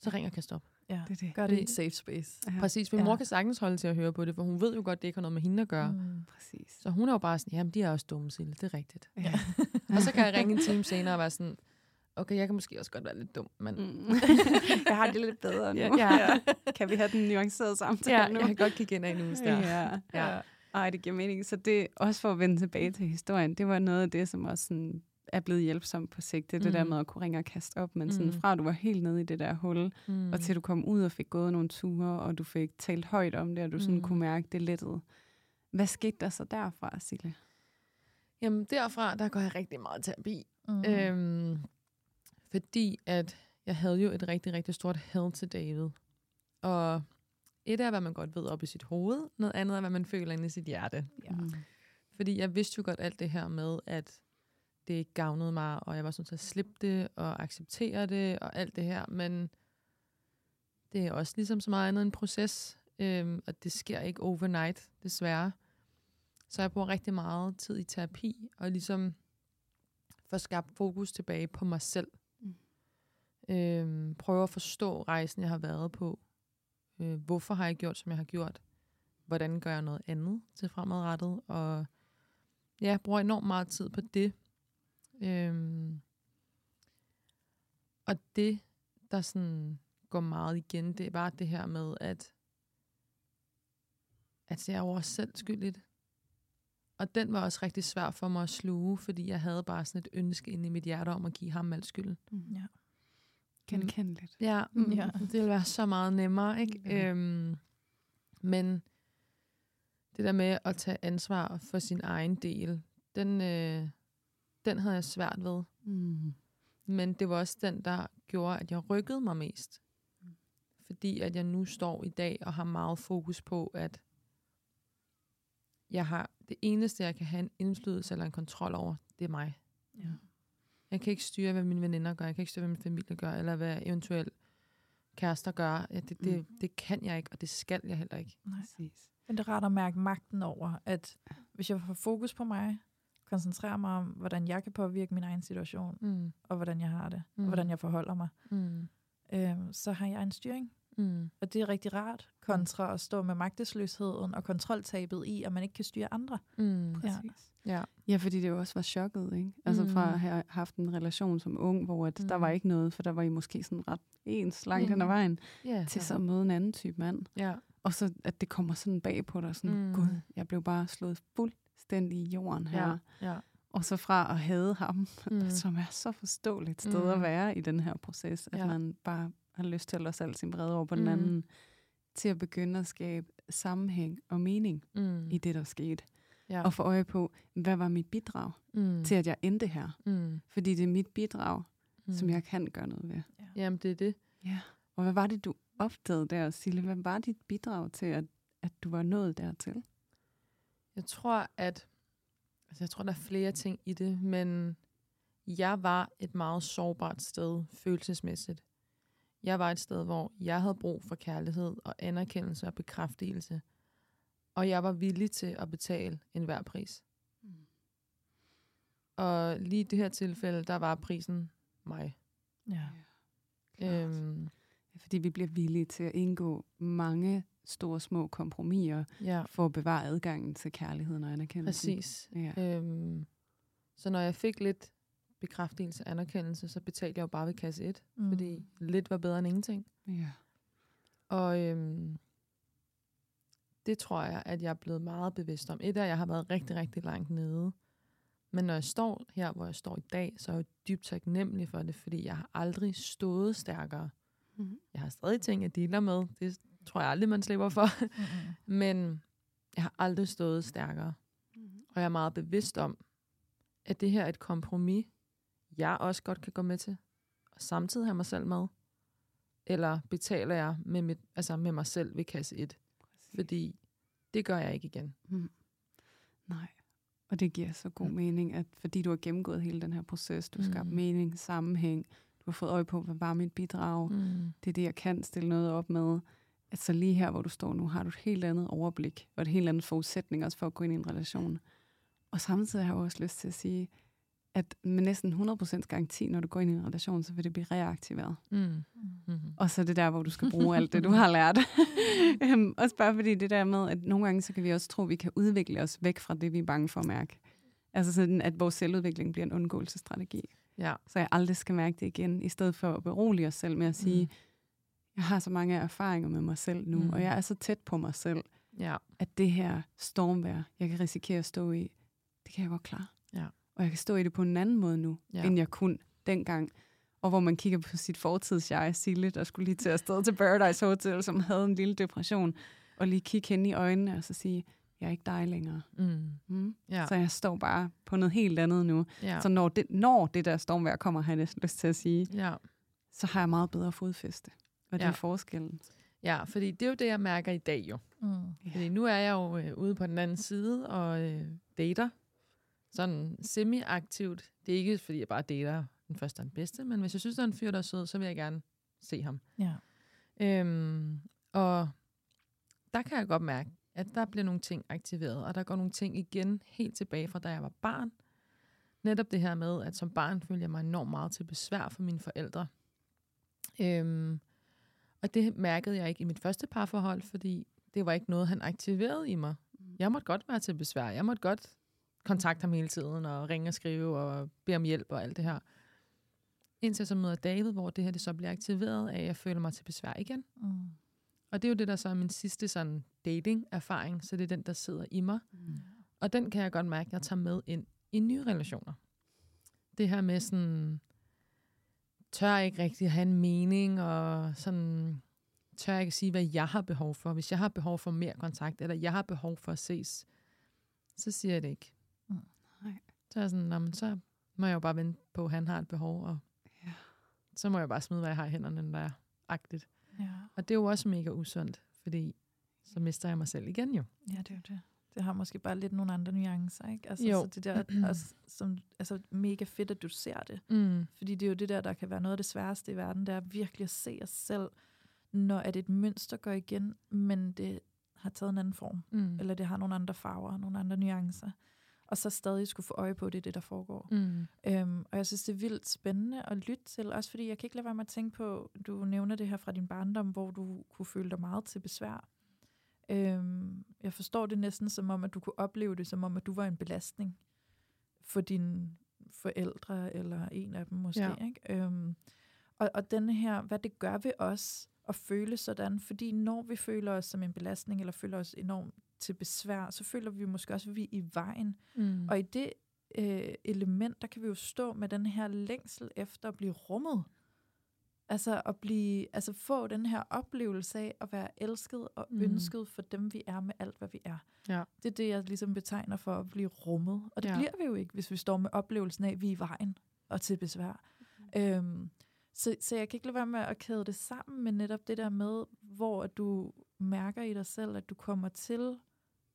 C: så ringer jeg op.
A: Ja.
B: Det er det.
A: Gør det i et safe space.
B: Ja,
C: Præcis, min
A: Ja.
C: mor kan sagtens holde til at høre på det, for hun ved jo godt, det ikke har noget med hende at gøre. Mm.
B: Præcis.
C: Så hun er jo bare sådan, jamen de er også dumme, Sille, det er rigtigt.
B: Ja.
C: og så kan jeg ringe en time senere og være sådan, okay, jeg kan måske også godt være lidt dum, men
B: Mm. jeg har det lidt bedre nu.
C: Ja, ja.
B: Kan vi have den nuancerede samtale
C: ja,
B: nu?
C: jeg kan godt kigge ind af en uge der.
B: Ja.
C: Ja.
B: Ej, det giver mening. Så det, også for at vende tilbage til historien, det var noget af det, som også sådan er blevet hjælpsomt på sigt. Det, er det der
C: Mm.
B: med at kunne ringe og kaste op, men sådan
C: Mm.
B: fra du var helt nede i det der hul,
C: Mm.
B: og til du kom ud og fik gået nogle ture, og du fik talt højt om det, og du sådan
C: Mm.
B: kunne mærke det lettede. Hvad skete der så derfra, Sille?
C: Jamen derfra, der går jeg rigtig meget terapi.
A: Mm.
C: Mm. Øhm, fordi at jeg havde jo et rigtig, rigtig stort had til David. Og et er, hvad man godt ved op i sit hoved, noget andet er, hvad man føler inde i sit hjerte.
A: Ja.
B: Mm.
C: Fordi jeg vidste jo godt alt det her med, at det ikke gavnede mig, og jeg var sådan til at slippe det og acceptere det og alt det her. Men det er også ligesom så meget andet en proces, øhm, og det sker ikke overnight, desværre. Så jeg bruger rigtig meget tid i terapi, og ligesom få skabt fokus tilbage på mig selv.
B: Mm.
C: Øhm, prøve at forstå rejsen, jeg har været på. Øh, hvorfor har jeg gjort, som jeg har gjort? Hvordan gør jeg noget andet til fremadrettet? Og ja, jeg bruger enormt meget tid på det. Øhm, og det, der sådan går meget igen, det er bare det her med, at, at det er over selv skyldigt. Og den var også rigtig svær for mig at sluge, fordi jeg havde bare sådan et ønske inde i mit hjerte om at give ham al skylden.
B: Mm.
A: Ja.
B: Genkendeligt.
C: Ja,
B: Mm.
A: Ja.
C: det ville være så meget nemmere, ikke?
B: Ja.
C: Øhm, men det der med at tage ansvar for sin egen del, den, øh, den havde jeg svært ved.
B: Mm.
C: Men det var også den, der gjorde, at jeg rykkede mig mest. Fordi at jeg nu står i dag og har meget fokus på, at jeg har det eneste, jeg kan have en indflydelse eller en kontrol over, det er mig.
A: Ja.
C: Jeg kan ikke styre, hvad mine veninder gør. Jeg kan ikke styre, hvad min familie gør, eller hvad eventuelt kærester gør. Ja, det, det,
B: Mm.
C: det kan jeg ikke, og det skal jeg heller ikke.
A: Nej.
B: Præcis.
A: Men det er rart at mærke magten over, at hvis jeg får fokus på mig, koncentrerer mig om, hvordan jeg kan påvirke min egen situation,
C: Mm.
A: og hvordan jeg har det, mm.
C: Mm.
A: og hvordan jeg forholder mig,
C: Mm.
A: øhm, så har jeg en styring.
C: Mm.
A: Og det er rigtig rart, kontra at stå med magtesløsheden og kontroltabet i, at man ikke kan styre andre.
C: Mm.
A: Ja.
B: Præcis.
C: Ja.
B: Ja, fordi det jo også var chokket, ikke? Altså fra
C: Mm.
B: at have haft en relation som ung, hvor at der
C: Mm.
B: var ikke noget, for der var I måske sådan ret ens langt hen ad
C: Mm.
B: vejen,
C: Ja.
B: til så at møde en anden type mand.
C: Ja.
B: Og så at det kommer sådan bag på dig, sådan,
C: Mm.
B: mm. gud, jeg blev bare slået fuldstændig i jorden her.
C: Ja. Ja.
B: Og så fra at hade ham,
C: Mm.
B: som er så forståeligt sted mm. at være i den her proces, at
C: Ja.
B: ja. man bare har lyst til at lade alt sin vrede over på mm. Den anden, til at begynde at skabe sammenhæng og mening
C: Mm.
B: i det, der skete.
C: Ja.
B: Og få øje på, hvad var mit bidrag
C: mm.
B: til, at jeg endte her?
C: Mm.
B: Fordi det er mit bidrag,
C: Mm.
B: som jeg kan gøre noget ved.
C: Jamen, det er det.
B: Ja. Og hvad var det, du opdagede der, Sille? Hvad var dit bidrag til, at, at du var nået dertil?
C: Jeg tror, at altså jeg tror, der er flere ting i det, men jeg var et meget sårbart sted følelsesmæssigt. Jeg var et sted, hvor jeg havde brug for kærlighed og anerkendelse og bekræftelse. Og jeg var villig til at betale enhver pris.
B: Mm.
C: Og lige i det her tilfælde, der var prisen mig.
A: Ja.
C: Øhm,
B: er fordi, vi bliver villige til at indgå mange store små kompromiser
C: Ja,
B: for at bevare adgangen til kærligheden og anerkendelsen.
C: præcis.
B: Ja.
C: Øhm, så når jeg fik lidt bekræftelse og anerkendelse, så betalte jeg jo bare ved kasse 1, mm. fordi lidt var bedre end ingenting.
B: ja.
C: Og øhm, det tror jeg, at jeg er blevet meget bevidst om. Et af, jeg har været rigtig, rigtig langt nede. Men når jeg står her, hvor jeg står i dag, så er jeg jo dybt taknemmelig for det, fordi jeg har aldrig stået stærkere.
B: Mhm.
C: Jeg har stadig ting, jeg dealer med. Det tror jeg aldrig, man slipper for.
A: Mm-hmm.
C: Men jeg har aldrig stået stærkere.
B: Mhm.
C: Og jeg er meget bevidst om, at det her er et kompromis, jeg også godt kan gå med til, og samtidig have mig selv med. Eller betaler jeg med, mit, altså med mig selv ved kasse 1?
B: Præcis.
C: Fordi det gør jeg ikke igen.
B: Mm. Nej. Og det giver så god
C: Mm.
B: mening, at fordi du har gennemgået hele den her proces, du har skabt
C: Mm.
B: mening, sammenhæng, du har fået øje på, hvad var mit bidrag,
C: Mm.
B: det er det, jeg kan stille noget op med. At så lige her, hvor du står nu, har du et helt andet overblik, og et helt andet forudsætning også for at gå ind i en relation. Og samtidig har jeg også lyst til at sige, at med næsten 100% garanti, når du går ind i en relation, så vil det blive reaktiveret.
C: Mm. Mm.
B: Og så er det der, hvor du skal bruge alt det, du har lært. Øhm, også bare fordi det der med, at nogle gange, så kan vi også tro, at vi kan udvikle os væk fra det, vi er bange for at mærke. Altså sådan, at vores selvudvikling bliver en undgåelsesstrategi.
C: Ja.
B: Så jeg aldrig skal mærke det igen, i stedet for at berolige os selv med at sige,
C: Mm.
B: Jeg har så mange erfaringer med mig selv nu,
C: Mm.
B: og jeg er så tæt på mig selv,
C: Ja.
B: at det her stormvær, jeg kan risikere at stå i, det kan jeg godt klare.
C: Ja.
B: Og jeg kan stå i det på en anden måde nu, Ja. end jeg kunne dengang. Og hvor man kigger på sit fortidsjeg, Sille, der skulle lige til at stå til Paradise Hotel, som havde en lille depression, og lige kigge hende i øjnene og så sige, jeg er ikke dig længere.
C: Mm.
B: Mm.
C: Ja.
B: Så jeg står bare på noget helt andet nu.
C: Ja.
B: Så når det, når det der stormvær kommer, har jeg næsten lyst til at sige,
C: ja.
B: så har jeg meget bedre fodfæste. Og det
C: Ja.
B: er forskellen.
C: Ja, fordi det er jo det, jeg mærker i dag jo.
A: Mm.
C: Fordi nu er jeg jo øh, ude på den anden side og øh, dater. Sådan semi-aktivt. Det er ikke, fordi jeg bare dater den første og den bedste, men hvis jeg synes, der er en fyr, der er sød, så vil jeg gerne se ham.
A: Ja.
C: Øhm, og der kan jeg godt mærke, at der bliver nogle ting aktiveret, og der går nogle ting igen helt tilbage fra, da jeg var barn. Netop det her med, at som barn følte jeg mig enormt meget til besvær for mine forældre. Øhm, og det mærkede jeg ikke i mit første parforhold, fordi det var ikke noget, han aktiverede i mig. Jeg måtte godt være til besvær. Jeg måtte godt kontakte ham hele tiden, og ringe og skrive, og bede om hjælp og alt det her. Indtil jeg så møder David, hvor det her det så bliver aktiveret af, at jeg føler mig til besvær igen.
A: Mm.
C: Og det er jo det, der så er min sidste sådan dating-erfaring, så det er den, der sidder i mig.
B: Mm.
C: Og den kan jeg godt mærke, at jeg tager med ind i nye relationer. Det her med sådan, tør jeg ikke rigtig have en mening, og sådan, tør jeg ikke sige, hvad jeg har behov for. Hvis jeg har behov for mere kontakt, eller jeg har behov for at ses, så siger jeg det ikke.
A: Mm.
B: Nej.
C: Så er jeg sådan, "Nå, men så må jeg jo bare vente på, at han har et behov, og
B: Ja.
C: så må jeg bare smide, hvad jeg har i hænderne, der er agtigt.
A: Ja.
C: Og det er jo også mega usundt, fordi så mister jeg mig selv igen jo.
A: ja, det er jo det. Det har måske bare lidt nogle andre nuancer, ikke? Altså,
C: Jo.
A: Så det der også, som, altså, mega fedt, at du ser det.
C: Mm.
A: Fordi det er jo det der, der kan være noget af det sværeste i verden, det er virkelig at se os selv, når at et mønster går igen, men det har taget en anden form,
C: Mm.
A: eller det har nogle andre farver, nogle andre nuancer, og så stadig skulle få øje på, at det er det, der foregår.
C: Mm.
A: Øhm, og jeg synes, det er vildt spændende at lytte til, også fordi jeg kan ikke lade være med at tænke på, du nævner det her fra din barndom, hvor du kunne føle dig meget til besvær. Øhm, jeg forstår det næsten som om, at du kunne opleve det som om, at du var en belastning for dine forældre, eller en af dem måske.
C: Ja.
A: Ikke? Øhm, og, og denne her, hvad det gør ved os at føle sådan, fordi når vi føler os som en belastning, eller føler os enormt til besvær, så føler vi måske også, at vi er i vejen.
C: Mm.
A: Og i det øh, element, der kan vi jo stå med den her længsel efter at blive rummet. Altså at blive, altså få den her oplevelse af at være elsket og
C: Mm.
A: ønsket for dem, vi er med alt, hvad vi er.
C: Ja.
A: Det er det, jeg ligesom betegner for at blive rummet. Og det
C: Ja.
A: bliver vi jo ikke, hvis vi står med oplevelsen af, at vi er i vejen og til besvær. Mm. Øhm, så, så jeg kan ikke lade være med at kæde det sammen med netop det der med, hvor du mærker i dig selv, at du kommer til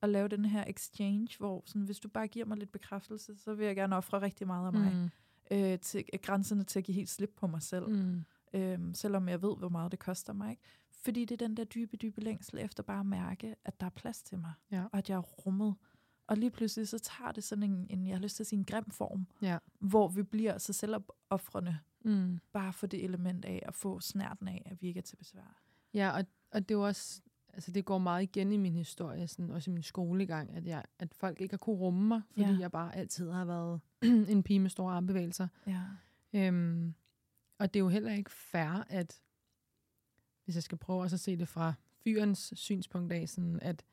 A: at lave den her exchange, hvor sådan, hvis du bare giver mig lidt bekræftelse, så vil jeg gerne ofre rigtig meget af mig.
C: Mm.
A: Øh, til grænserne til at give helt slip på mig selv.
C: Mm.
A: Øhm, selvom jeg ved, hvor meget det koster mig. Ikke? Fordi det er den der dybe, dybe længsel efter bare at mærke, at der er plads til mig.
C: Ja.
A: Og at jeg er rummet. Og lige pludselig så tager det sådan en, en, jeg har lyst til at sige, en grim form,
C: Ja.
A: hvor vi bliver så selvopoffrende
C: Mm.
A: Bare for det element af at få snærten af, at vi ikke er til besvær.
C: Ja, og, og det er også, altså det går meget igen i min historie, sådan, også i min skolegang, at, jeg, at folk ikke har kunne rumme mig, fordi
A: Ja.
C: jeg bare altid har været en pige med store armbevægelser.
A: Ja.
C: Øhm, og det er jo heller ikke fair, at hvis jeg skal prøve også at se det fra fyrens synspunkt af, sådan at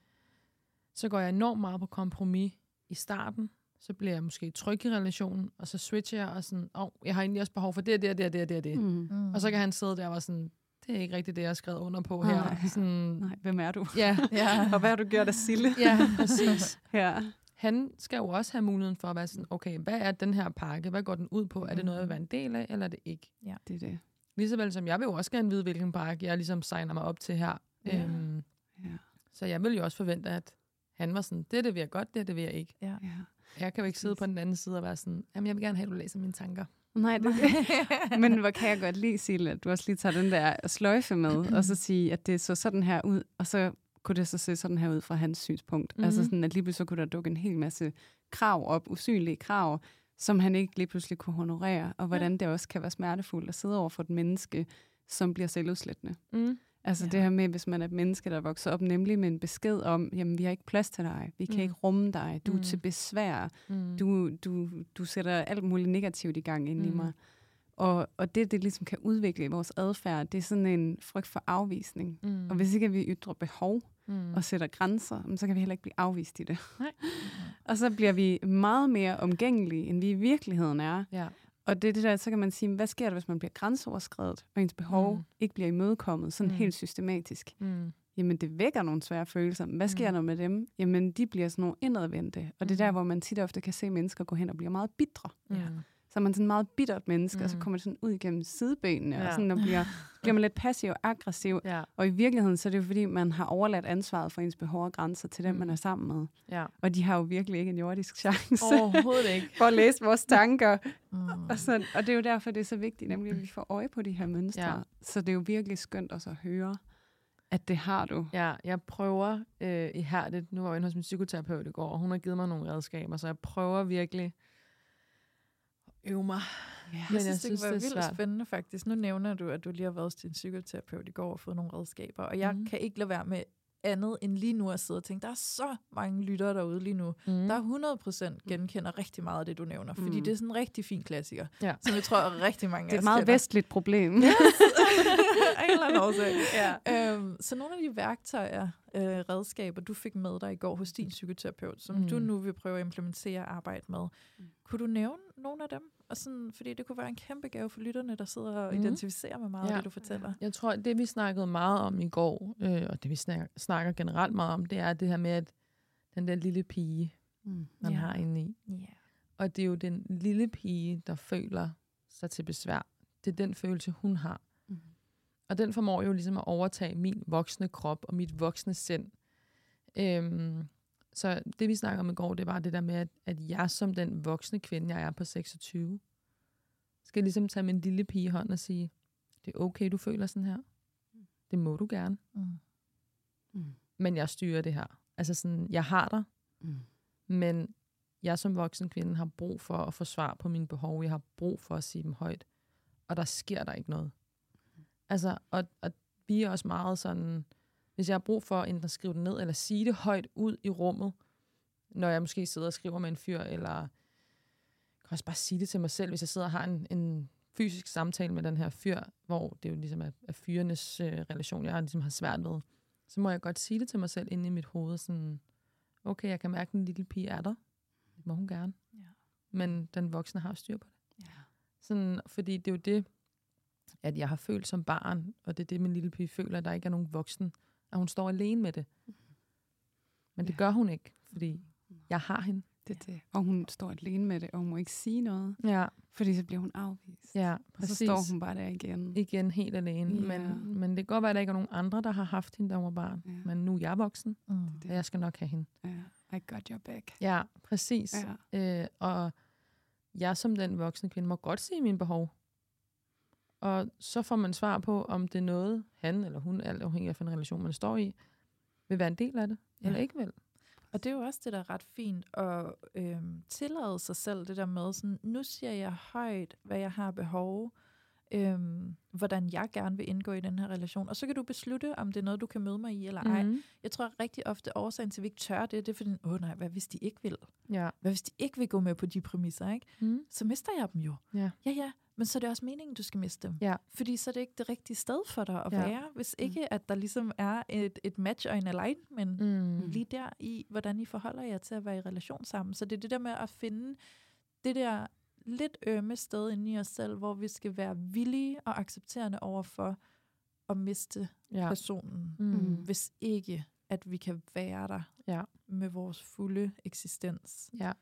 C: så går jeg enormt meget på kompromis i starten, så bliver jeg måske tryg i relationen, og så switcher jeg og sådan, åh, oh, jeg har egentlig også behov for det, det, det, det, det, det. Mm. Og så kan han sidde der og være sådan, det er ikke rigtigt det, jeg har skrevet under på
B: Nej.
C: her. Sådan,
B: Nej, hvem er du?
C: ja,
A: Ja.
B: Og hvad har du gjort af Sille?
C: ja, præcis.
B: Ja.
C: Han skal jo også have muligheden for at være sådan, okay, hvad er den her pakke? Hvad går den ud på? Er det noget, jeg vil være en del af, eller er det ikke?
B: Det er det.
C: Ligesåvel som jeg vil jo også gerne vide, hvilken pakke jeg ligesom signer mig op til her.
B: Ja.
C: Øhm,
B: Ja.
C: så jeg vil jo også forvente, at han var sådan, det, det vil jeg godt, det, det vil jeg ikke.
A: Ja.
B: ja.
C: Jeg kan jo ikke sidde på den anden side og være sådan, jamen jeg vil gerne have, at du læser mine tanker.
B: Nej, det, men hvor kan jeg godt lide, Sille, at du også lige tager den der sløjfe med, og så sige, at det så sådan her ud, og så kunne det så se sådan her ud fra hans synspunkt. Mm-hmm. Altså sådan, at lige pludselig så kunne der dukke en hel masse krav op, usynlige krav, som han ikke lige pludselig kunne honorere, og hvordan ja. det også kan være smertefuldt at sidde over for et menneske, som bliver selvudslættende.
C: Mm.
B: Altså
A: Ja.
B: det her med, hvis man er et menneske, der vokser op nemlig med en besked om, jamen vi har ikke plads til dig, vi kan
C: Mm.
B: ikke rumme dig, du er
C: Mm.
B: til besvær,
C: Mm.
B: du, du, du sætter alt muligt negativt i gang ind mm. i mig. Og, og det, det ligesom kan udvikle i vores adfærd, det er sådan en frygt for afvisning.
C: Mm.
B: Og hvis ikke vi ytrer behov
C: mm.
B: og sætter grænser, så kan vi heller ikke blive afvist i det.
C: Nej.
B: og så bliver vi meget mere omgængelige, end vi i virkeligheden er.
C: Ja.
B: Og det er det der, så kan man sige, hvad sker der, hvis man bliver grænseoverskredet, og ens behov
C: Mm.
B: ikke bliver imødekommet sådan
C: Mm.
B: helt systematisk?
C: Mm.
B: Jamen, det vækker nogle svære følelser. Hvad sker
C: Mm.
B: der med dem? Jamen, de bliver sådan nogle indadvendte. Og det er der,
C: Mm.
B: hvor man tit og ofte kan se mennesker gå hen og blive meget bitre.
C: Mm.
B: Så er man sådan meget bittert menneske, mm. og så
C: Mm.
B: kommer det sådan ud igennem sidebenene, ja. Og sådan, og bliver, bliver man lidt passiv og aggressiv.
C: Ja.
B: Og i virkeligheden, så er det jo fordi, man har overladt ansvaret for ens behov og grænser til dem,
C: Mm.
B: man er sammen med.
C: ja.
B: Og de har jo virkelig ikke en jordisk chance
C: Overhovedet ikke.
B: for at læse vores tanker.
A: Mm.
B: Og, sådan, og det er jo derfor, det er så vigtigt, nemlig at vi får øje på de her mønstre.
C: Ja.
B: Så det er jo virkelig skønt også at høre, at det har du.
C: Ja, jeg prøver øh, ihærdigt. Nu var jeg inde hos min psykoterapeut i går, og hun har givet mig nogle redskaber, så jeg prøver virkelig øve mig.
B: Ja.
A: Jeg
C: Men
A: synes,
C: jeg
A: det
C: synes, det er
A: vildt
C: svært.
A: spændende faktisk. Nu nævner du, at du lige har været hos din psykoterapeut i går og fået nogle redskaber, og jeg
C: Mhm.
A: mm. kan ikke lade være med andet end lige nu at sidde og tænke, der er så mange lyttere derude lige nu,
C: Mm.
A: der 100% genkender rigtig meget af det, du nævner, fordi
B: Mm.
A: det er sådan en rigtig fin klassiker,
C: Ja.
A: som jeg tror, at rigtig mange
B: Det er et meget
A: kender.
B: vestligt problem.
A: Yes. En eller anden årsag.
B: ja.
A: Øhm, så nogle af de værktøjer, øh, redskaber, du fik med dig i går hos din psykoterapeut, som. Mm. du nu vil prøve at implementere og arbejde med,
B: Mm.
A: kunne du nævne nogle af dem? Og sådan, fordi det kunne være en kæmpe gave for lytterne, der sidder og
C: Mm.
A: identificerer med meget af
C: Ja.
A: det, du fortæller.
C: Jeg tror, det vi snakkede meget om i går, øh, og det vi snakker, snakker generelt meget om, det er det her med, at den der lille pige,
B: Mm.
C: man
A: Ja.
C: har inde i.
A: Ja.
C: Og det er jo den lille pige, der føler sig til besvær. Det er den følelse, hun har.
B: Mm.
C: Og den formår jo ligesom at overtage min voksne krop og mit voksne sind. Øhm, så det vi snakker om i går, det var det der med, at, at jeg som den voksne kvinde, jeg er på 26, skal ligesom tage min lille pige hånd og sige, det er okay, du føler sådan her. Det må du gerne.
A: Mm.
B: Mm.
C: Men jeg styrer det her. Altså sådan, jeg har dig,
B: Mm.
C: men jeg som voksen kvinde har brug for at få svar på mine behov. Jeg har brug for at sige dem højt. Og der sker der ikke noget. Altså, og, og vi er også meget sådan, hvis jeg har brug for enten at skrive det ned, eller sige det højt ud i rummet, når jeg måske sidder og skriver med en fyr, eller jeg kan også bare sige det til mig selv, hvis jeg sidder og har en, en fysisk samtale med den her fyr, hvor det jo ligesom er, er fyrenes øh, relation, jeg ligesom har svært ved, så må jeg godt sige det til mig selv inde i mit hoved, sådan, okay, jeg kan mærke, at den lille pige er der. Det må hun gerne.
A: Ja.
C: Men den voksne har styr på det.
B: Ja.
C: Sådan, fordi det er jo det, at jeg har følt som barn, og det er det, min lille pige føler, at der ikke er nogen voksen, at hun står alene med det. Men det
B: Ja.
C: gør hun ikke, fordi jeg har hende.
B: Det det. Og hun står alene med det, og hun må ikke sige noget,
C: Ja,
B: fordi så bliver hun afvist.
C: ja
B: og så
C: præcis.
B: står hun bare der igen.
C: igen helt alene.
B: Ja.
C: Men, men det kan godt være, at der ikke er nogen andre, der har haft hende, hun var barn.
B: Ja.
C: Men nu er jeg voksen,
A: Mm.
B: Det.
C: og jeg skal nok have hende.
B: Ja. I got your back.
C: Ja, præcis.
B: Ja.
C: Øh, og jeg som den voksne kvinde må godt sige mine behov. Og så får man svar på, om det er noget, han eller hun, alt afhængig af hvilken relation man står i, vil være en del af det, ja. eller ikke vil.
A: Og det er jo også det, der er ret fint at øhm, tillade sig selv det der med, sådan, nu siger jeg højt, hvad jeg har behov, øhm, hvordan jeg gerne vil indgå i den her relation. Og så kan du beslutte, om det er noget, du kan møde mig i eller ej.
C: Mm.
A: Jeg tror rigtig ofte, årsagen til, at vi ikke tør det, det er fordi, åh nej, hvad hvis de ikke vil?
C: Ja.
A: Hvad hvis de ikke vil gå med på de præmisser, ikke?
C: Mm.
A: Så mister jeg dem jo.
C: Ja.
A: Ja, ja, men så er det også meningen, du skal miste dem.
C: Ja.
A: Fordi så er det ikke det rigtige sted for dig at
C: Ja.
A: være, hvis ikke, at der ligesom er et, et match og en alignment
C: Mm.
A: lige der i, hvordan I forholder jer til at være i relation sammen. Så det er det der med at finde det der lidt ømme sted inde i os selv, hvor vi skal være villige og accepterende over for at miste
C: Ja.
A: personen,
C: Mm.
A: hvis ikke, at vi kan være der
C: Ja.
A: med vores fulde eksistens.
C: Ja.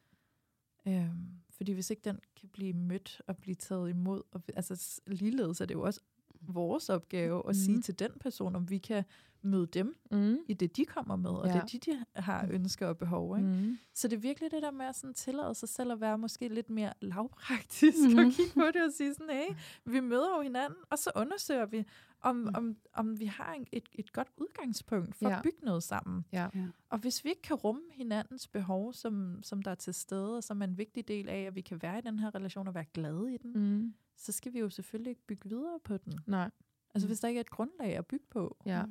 A: Øhm, fordi hvis ikke den kan blive mødt og blive taget imod, og, altså ligeledes er det jo også vores opgave at sige
C: Mhm.
A: til den person, om vi kan møde dem
C: Mm.
A: i det, de kommer med, og
C: Ja.
A: det, de, de har ønsker og behov. Ikke?
C: Mm.
A: Så det er virkelig det der med at sådan tillade sig selv at være måske lidt mere lavpraktisk
B: Mhm.
A: og kigge på det og sige sådan, hey, vi møder jo hinanden, og så undersøger vi, om, om, om vi har en, et, et godt udgangspunkt for
C: Ja.
A: at bygge noget sammen.
C: Ja.
B: Ja.
A: Og hvis vi ikke kan rumme hinandens behov, som, som der er til stede, og som er en vigtig del af, at vi kan være i den her relation og være glade i den,
C: Mm.
A: så skal vi jo selvfølgelig ikke bygge videre på den.
C: Nej.
A: Altså
C: Mm.
A: hvis der ikke er et grundlag at bygge på.
C: Ja.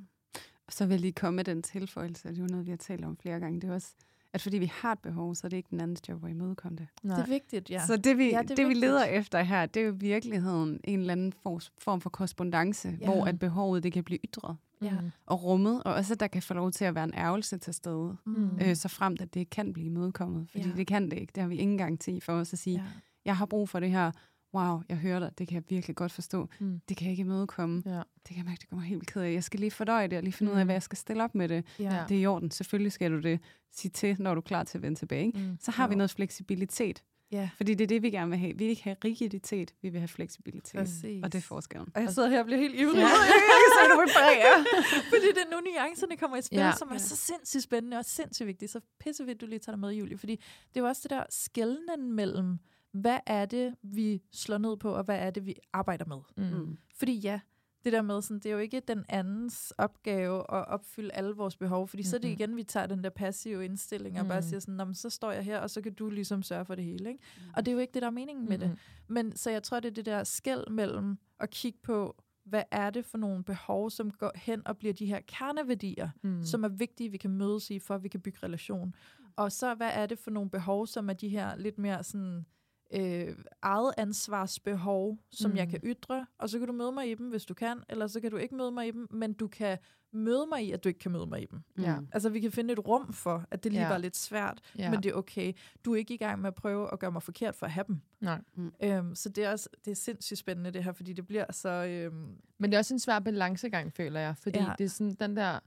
B: Og så vil jeg lige komme med den tilføjelse, det er jo noget, vi har talt om flere gange, det er også, at fordi vi har et behov, så er det ikke den andens job at imødekomme det.
C: Nej.
A: Det er vigtigt, ja.
B: Så det vi,
A: Ja, det
B: det, vi leder efter her, det er jo i virkeligheden en eller anden for, form for korrespondence,
A: Ja.
B: hvor at behovet det kan blive ytret
A: Ja.
C: Mm.
B: og rummet, og også at der kan få lov til at være en ærgelse til stede,
A: Mm.
B: øh, så fremt at det kan blive imødekommet. Fordi
A: Ja.
B: det kan det ikke. Det har vi ingen garanti for os at sige,
A: ja.
B: jeg har brug for det her. Wow, jeg hører dig. Det kan jeg virkelig godt forstå.
C: Mm.
B: Det kan jeg ikke imødekomme.
C: Ja.
B: Det kan jeg mærke, det kommer helt ked af. Jeg skal lige fordøje det og lige finde mm. ud af,
C: Mm.
B: hvad jeg skal stille op med det.
A: Ja.
C: Ja.
B: Det er i orden. Selvfølgelig skal du det. Sige til, når du er klar til at vende tilbage. Ikke?
C: Mm.
B: Så har vi
A: Jo.
B: noget fleksibilitet.
A: ja.
B: Fordi det er det, vi gerne vil have. Vi vil ikke have rigiditet, vi vil have fleksibilitet.
A: Præcis.
B: Og det er forskellen.
A: Og jeg sidder her og bliver helt ivrig.
C: Ja.
A: så du Fordi det er nu nuancerne kommer i spil, ja.
C: Ja.
A: som er så sindssygt spændende og sindssygt vigtigt. Så pissefedt, du lige tager det med, Julie. Fordi det er jo også det der skældnen mellem, hvad er det, vi slår ned på, og hvad er det, vi arbejder med.
C: Mm.
A: Fordi ja, det der med, sådan, det er jo ikke den andens opgave at opfylde alle vores behov, fordi så er det igen, vi tager den der passive indstilling og bare
C: Mm.
A: siger sådan, "Nå, men så står jeg her, og så kan du ligesom sørge for det hele. Ikke? Og det er jo ikke det, der er meningen med det. Men så jeg tror, det er det der skæld mellem at kigge på, hvad er det for nogle behov, som går hen og bliver de her kerneværdier,
C: Mm.
A: mm. som er vigtige, vi kan mødes i, for at vi kan bygge relation. Og så hvad er det for nogle behov, som er de her lidt mere sådan øh, eget ansvarsbehov, som mm. jeg
C: Mm.
A: kan ytre, og så kan du møde mig i dem, hvis du kan, eller så kan du ikke møde mig i dem, men du kan møde mig i, at du ikke kan møde mig i dem.
C: Ja.
A: Altså, vi kan finde et rum for, at det lige
C: Ja.
A: var lidt svært,
C: Ja.
A: men det er okay. Du er ikke i gang med at prøve at gøre mig forkert for at have dem.
C: Nej.
A: Øhm, så det er også det er sindssygt spændende, det her, fordi det bliver så... Øhm,
C: Men det er også en svær balancegang, føler jeg. Fordi
A: ja.
C: det er sådan den der,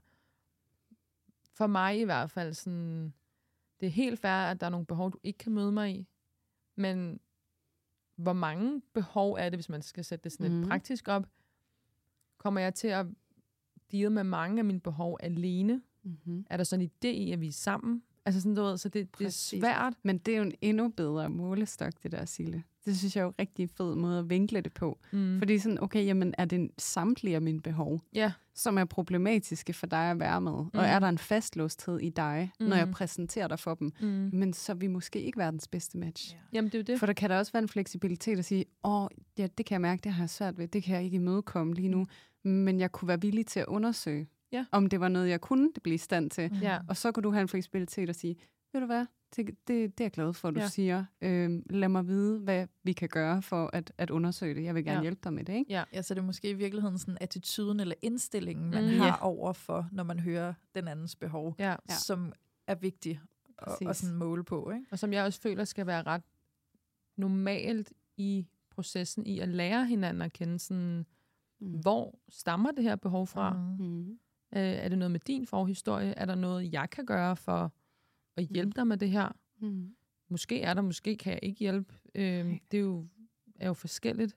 C: for mig i hvert fald, sådan, det er helt fair, at der er nogle behov, du ikke kan møde mig i. Men hvor mange behov er det, hvis man skal sætte det sådan lidt
B: Mhm.
C: praktisk op? Kommer jeg til at deal med mange af mine behov alene?
B: Mm-hmm.
C: Er der sådan en idé i, at vi er sammen? Altså sådan, du ved, så det, det er svært.
B: Men det er jo en endnu bedre målestok, det der, Sille. Det synes jeg er jo en rigtig fed måde at vinkle det på.
C: Mm.
B: Fordi sådan, okay, jamen, er det samtlige af mine behov,
C: Ja,
B: som er problematiske for dig at være med? Mm. Og er der en fastlåsthed i dig, mm. når jeg
C: Mm.
B: præsenterer dig for dem?
C: mm.
B: Men så er vi måske ikke verdens bedste match.
C: Jamen, det er jo det.
B: For der kan der også være en fleksibilitet at sige, åh, ja, det kan jeg mærke, det har jeg svært ved, det kan jeg ikke imødekomme lige nu, men jeg kunne være villig til at undersøge,
C: Ja.
B: om det var noget, jeg kunne blive i stand til.
A: Mm.
C: Ja.
B: Og så kunne du have en fleksibilitet og sige, ved du hvad, det, det, det er jeg glad for, at du
C: Ja.
B: ja. siger. Øhm, lad mig vide, hvad vi kan gøre for at, at undersøge det. Jeg vil gerne
C: Ja.
B: ja. hjælpe dig med det, ikke?
A: Ja, så det er måske i virkeligheden sådan attituden eller indstillingen, man
C: Mm.
A: har
C: Ja.
A: over for, når man hører den andens behov,
C: Ja.
A: ja. som er vigtig at, at sådan måle på. Ikke?
C: Og som jeg også føler skal være ret normalt i processen i at lære hinanden at kende, sådan,
B: Mm.
C: hvor stammer det her behov fra?
A: Mm.
B: Mm.
C: Øh, er det noget med din forhistorie? Er der noget, jeg kan gøre for at hjælpe dig med det her?
B: Mm.
C: Måske er der, måske kan jeg ikke hjælpe. Øh,
B: Nej.
C: det er jo, er jo forskelligt.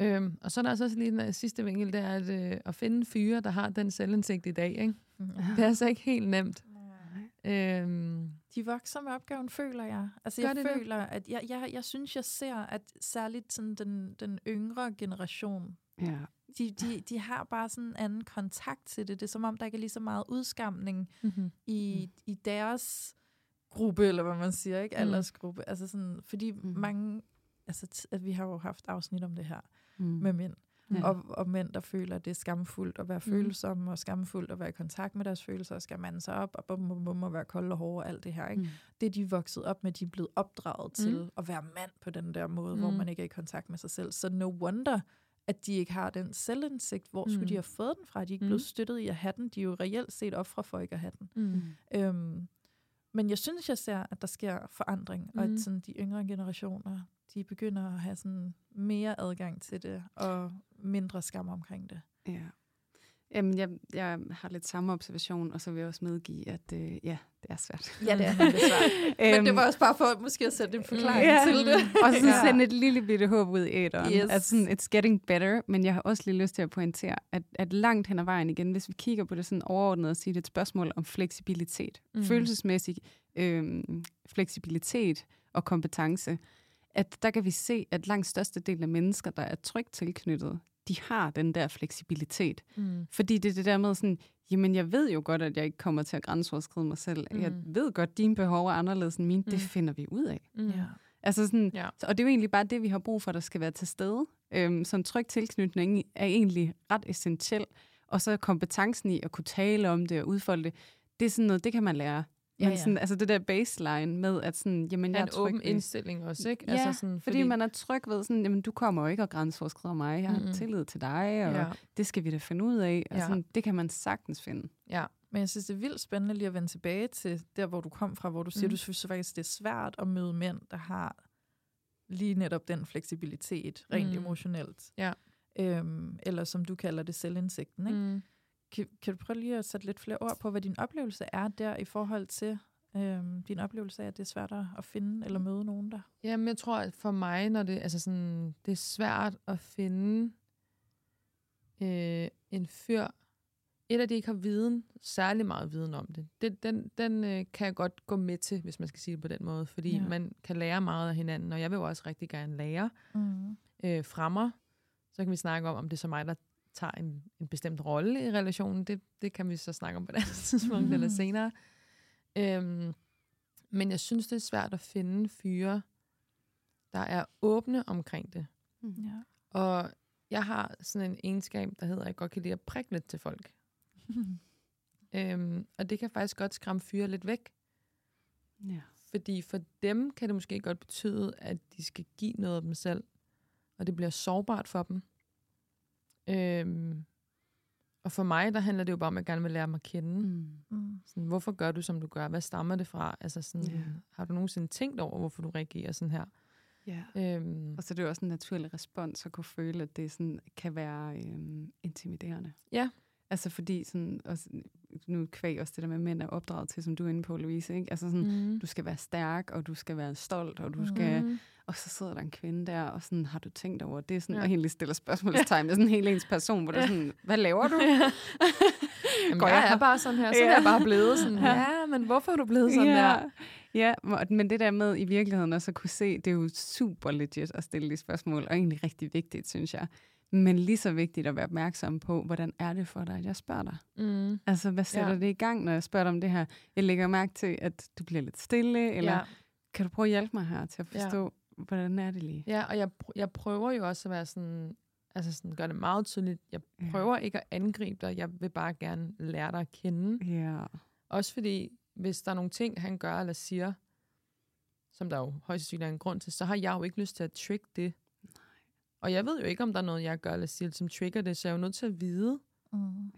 C: Øhm, og så er der altså også lige den øh, sidste vinkel, det er at, øh, at finde fyre, der har den selvindsigt i dag. Ikke?
A: Mm.
C: Det er altså ikke helt nemt. Øhm,
A: De vokser med opgaven, føler jeg. Altså,
C: Gør
A: jeg
C: det det?
A: føler, at jeg, jeg, jeg synes, jeg ser, at særligt sådan den, den yngre generation,
B: Ja.
A: De, de, de har bare sådan en anden kontakt til det. Det er som om, der ikke er lige så meget udskamning
C: mm-hmm.
A: i, mm. i deres gruppe, eller hvad man siger, ikke?
C: Mm.
A: Aldersgruppe. Altså sådan, fordi mm.
B: Mm.
A: mange, altså at vi har jo haft afsnit om det her, mm. med mænd. Ja. Og, og mænd, der føler, at det er skamfuldt at være mm. følsomme, og skamfuldt at være i kontakt med deres følelser, og skal mande sig op, og bum, bum, bum, og være kold og hård og alt det her. Ikke? Mm. Det er de vokset op med, de er blevet opdraget mm. til at være mand på den der måde, mm. hvor man ikke er i kontakt med sig selv. Så no wonder, at de ikke har den selvindsigt. Hvor skulle mm. de have fået den fra? De er ikke blevet mm. støttet i at have den. De er jo reelt set ofre for ikke at have den. Mm. Øhm, men jeg synes, jeg ser, at der sker forandring, mm. og at mm. sådan, de yngre generationer, de begynder at have sådan mere adgang til det, og mindre skam omkring det.
B: Ja. Jamen, jeg, jeg har lidt samme observation, og så vil jeg også medgive, at øh, ja, det er svært.
A: Ja, det er svært. Men det var også bare for måske at sætte en forklaring ja. til det.
B: og så ja. sende et lille bitte håb ud i æderen. Yes. At sådan, it's getting better, men jeg har også lige lyst til at pointere, at, at langt hen ad vejen igen, hvis vi kigger på det sådan overordnet og siger, det er et spørgsmål om fleksibilitet. Mm. Følelsesmæssig øh, fleksibilitet og kompetence. At der kan vi se, at langt størstedelen af mennesker, der er trygt tilknyttet, de har den der fleksibilitet. Mm. Fordi det er det der med sådan, jamen jeg ved jo godt, at jeg ikke kommer til at grænseoverskride mig selv. Mm. Jeg ved godt, at dine behov er anderledes end mine. Mm. Det finder vi ud af. Mm. Ja. Altså sådan, ja. Og det er jo egentlig bare det, vi har brug for, der skal være til stede. Øhm, så en tryg tilknytning er egentlig ret essentiel. Og så kompetencen i at kunne tale om det og udfolde det, det er sådan noget, det kan man lære. Men ja, ja. Sådan, altså det der baseline med, at sådan, jamen, jeg er
C: en åben ved. indstilling også, ikke?
B: Ja, altså sådan, fordi, fordi man er tryg ved, sådan, jamen, du kommer jo ikke og grænseoverskrider mig, jeg har mm-hmm. tillid til dig, og ja. det skal vi da finde ud af. Og ja. sådan, det kan man sagtens finde.
A: Ja, men jeg synes, det er vildt spændende lige at vende tilbage til der, hvor du kom fra, hvor du siger, mm. du synes faktisk, det er svært at møde mænd, der har lige netop den fleksibilitet, rent mm. emotionelt. Ja. Øhm, eller som du kalder det, selvindsigten, ikke? Mm. Kan, kan du prøve lige at sætte lidt flere ord på, hvad din oplevelse er der i forhold til øhm, din oplevelse af, at det er svært at finde eller møde nogen der?
C: Jamen, jeg tror, at for mig, når det, altså sådan, det er svært at finde øh, en fyr, et af de ikke har viden, særlig meget viden om det. det den den øh, kan jeg godt gå med til, hvis man skal sige det på den måde, fordi ja. man kan lære meget af hinanden, og jeg vil jo også rigtig gerne lære mm. øh, fra mig. Så kan vi snakke om, om det er så mig, der tager en, en bestemt rolle i relationen. Det, det kan vi så snakke om på et andet tidspunkt eller senere. Øhm, men jeg synes, det er svært at finde fyre, der er åbne omkring det. Mm. Ja. Og jeg har sådan en egenskab, der hedder, at jeg godt kan lide at prikke lidt til folk. øhm, og det kan faktisk godt skræmme fyre lidt væk. Ja. Fordi for dem kan det måske godt betyde, at de skal give noget af dem selv. Og det bliver sårbart for dem. Øhm, og for mig, der handler det jo bare om, at jeg gerne vil lære mig at kende. Mm. mm. Sådan, hvorfor gør du, som du gør? Hvad stammer det fra? Altså sådan, yeah. Har du nogensinde tænkt over, hvorfor du reagerer sådan her?
B: Ja. Øhm, og så er det jo også en naturlig respons at kunne føle, at det sådan, kan være øhm, intimiderende. Ja. Altså fordi, sådan, og nu kvæg også det der med, at mænd er opdraget til, som du er inde på, Louise. Ikke? Altså sådan, mm. du skal være stærk, og du skal være stolt, og du mm. skal og så sidder der en kvinde der, og sådan, har du tænkt over det? Sådan, ja. Og egentlig stiller spørgsmålstegn med sådan en helt ens person, hvor ja. er sådan, hvad laver du? Ja.
C: Jamen, Går jeg, jeg er bare sådan her, så ja. er jeg bare blevet sådan, ja, men hvorfor er du blevet sådan ja. der?
B: Ja, men det der med i virkeligheden også at kunne se, det er jo super legit at stille de spørgsmål, og egentlig rigtig vigtigt, synes jeg. Men lige så vigtigt at være opmærksom på, hvordan er det for dig, at jeg spørger dig? Mm. Altså, hvad sætter ja. det i gang, når jeg spørger dig om det her? Jeg lægger mærke til, at du bliver lidt stille, eller ja. kan du prøve at hjælpe mig her til at forstå, ja hvordan er det lige?
C: Ja, og jeg, jeg prøver jo også at være sådan, altså sådan, gør det meget tydeligt. Jeg prøver ja. ikke at angribe dig, jeg vil bare gerne lære dig at kende. Ja. Også fordi, hvis der er nogle ting, han gør eller siger, som der jo højst sandsynligt er en grund til, så har jeg jo ikke lyst til at trick det. Nej. Og jeg ved jo ikke, om der er noget, jeg gør eller siger, som trigger det, så jeg er jo nødt til at vide mm.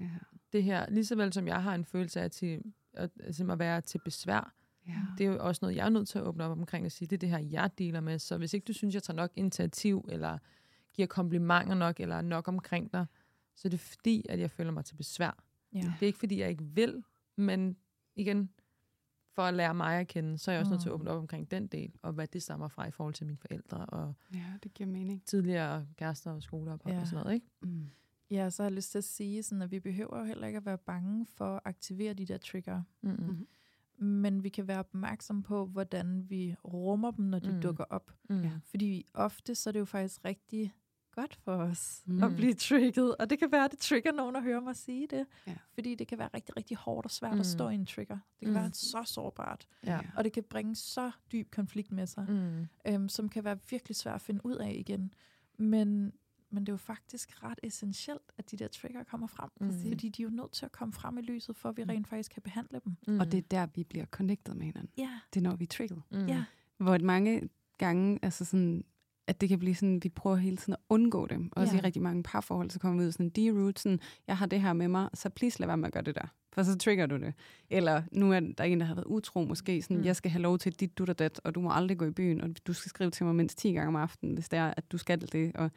C: det her. Lige så vel som jeg har en følelse af til, at, at, at være til besvær, Ja. Det er jo også noget, jeg er nødt til at åbne op omkring og sige, det er det her, jeg deler med. Så hvis ikke du synes, jeg tager nok initiativ, eller giver komplimenter nok, eller nok omkring dig, så er det fordi, at jeg føler mig til besvær. Ja. Det er ikke fordi, jeg ikke vil, men igen, for at lære mig at kende, så er jeg også mm. nødt til at mm. åbne op omkring den del, og hvad det stammer fra i forhold til mine forældre, og
B: ja, det giver mening.
C: tidligere kærester og skoleophold ja. og sådan noget, ikke? Mm.
A: Ja, så har jeg lyst til at sige, sådan, at vi behøver jo heller ikke at være bange for at aktivere de der trigger. Mm-hmm. Mm-hmm men vi kan være opmærksom på, hvordan vi rummer dem, når de mm. dukker op. Mm. Fordi ofte så er det jo faktisk rigtig godt for os mm. at blive trigget, og det kan være, at det trigger nogen at høre mig sige det, ja. fordi det kan være rigtig, rigtig hårdt og svært mm. at stå i en trigger. Det kan mm. være så sårbart, ja. og det kan bringe så dyb konflikt med sig, mm. øhm, som kan være virkelig svært at finde ud af igen. Men men det er jo faktisk ret essentielt, at de der trigger kommer frem.
C: Mm.
A: Fordi de er jo nødt til at komme frem i lyset, for at vi
B: Mm.
A: rent faktisk kan behandle dem.
C: Mm.
B: Og det er der, vi bliver connected med hinanden.
A: Ja,
B: Det er, når vi er trigget.
C: mm.
A: ja.
B: Hvor mange gange, altså sådan, at det kan blive sådan, vi prøver hele tiden at undgå dem. Også
A: Ja.
B: i rigtig mange parforhold, så kommer vi ud sådan, de-root, sådan, jeg har det her med mig, så please lad være med at gøre det der. For så trigger du det. Eller nu er der en, der har været utro måske, sådan,
C: Mm.
B: jeg skal have lov til dit, dut og dat, og du må aldrig gå i byen, og du skal skrive til mig mindst 10 gange om aftenen, hvis det er, at du skal det. Og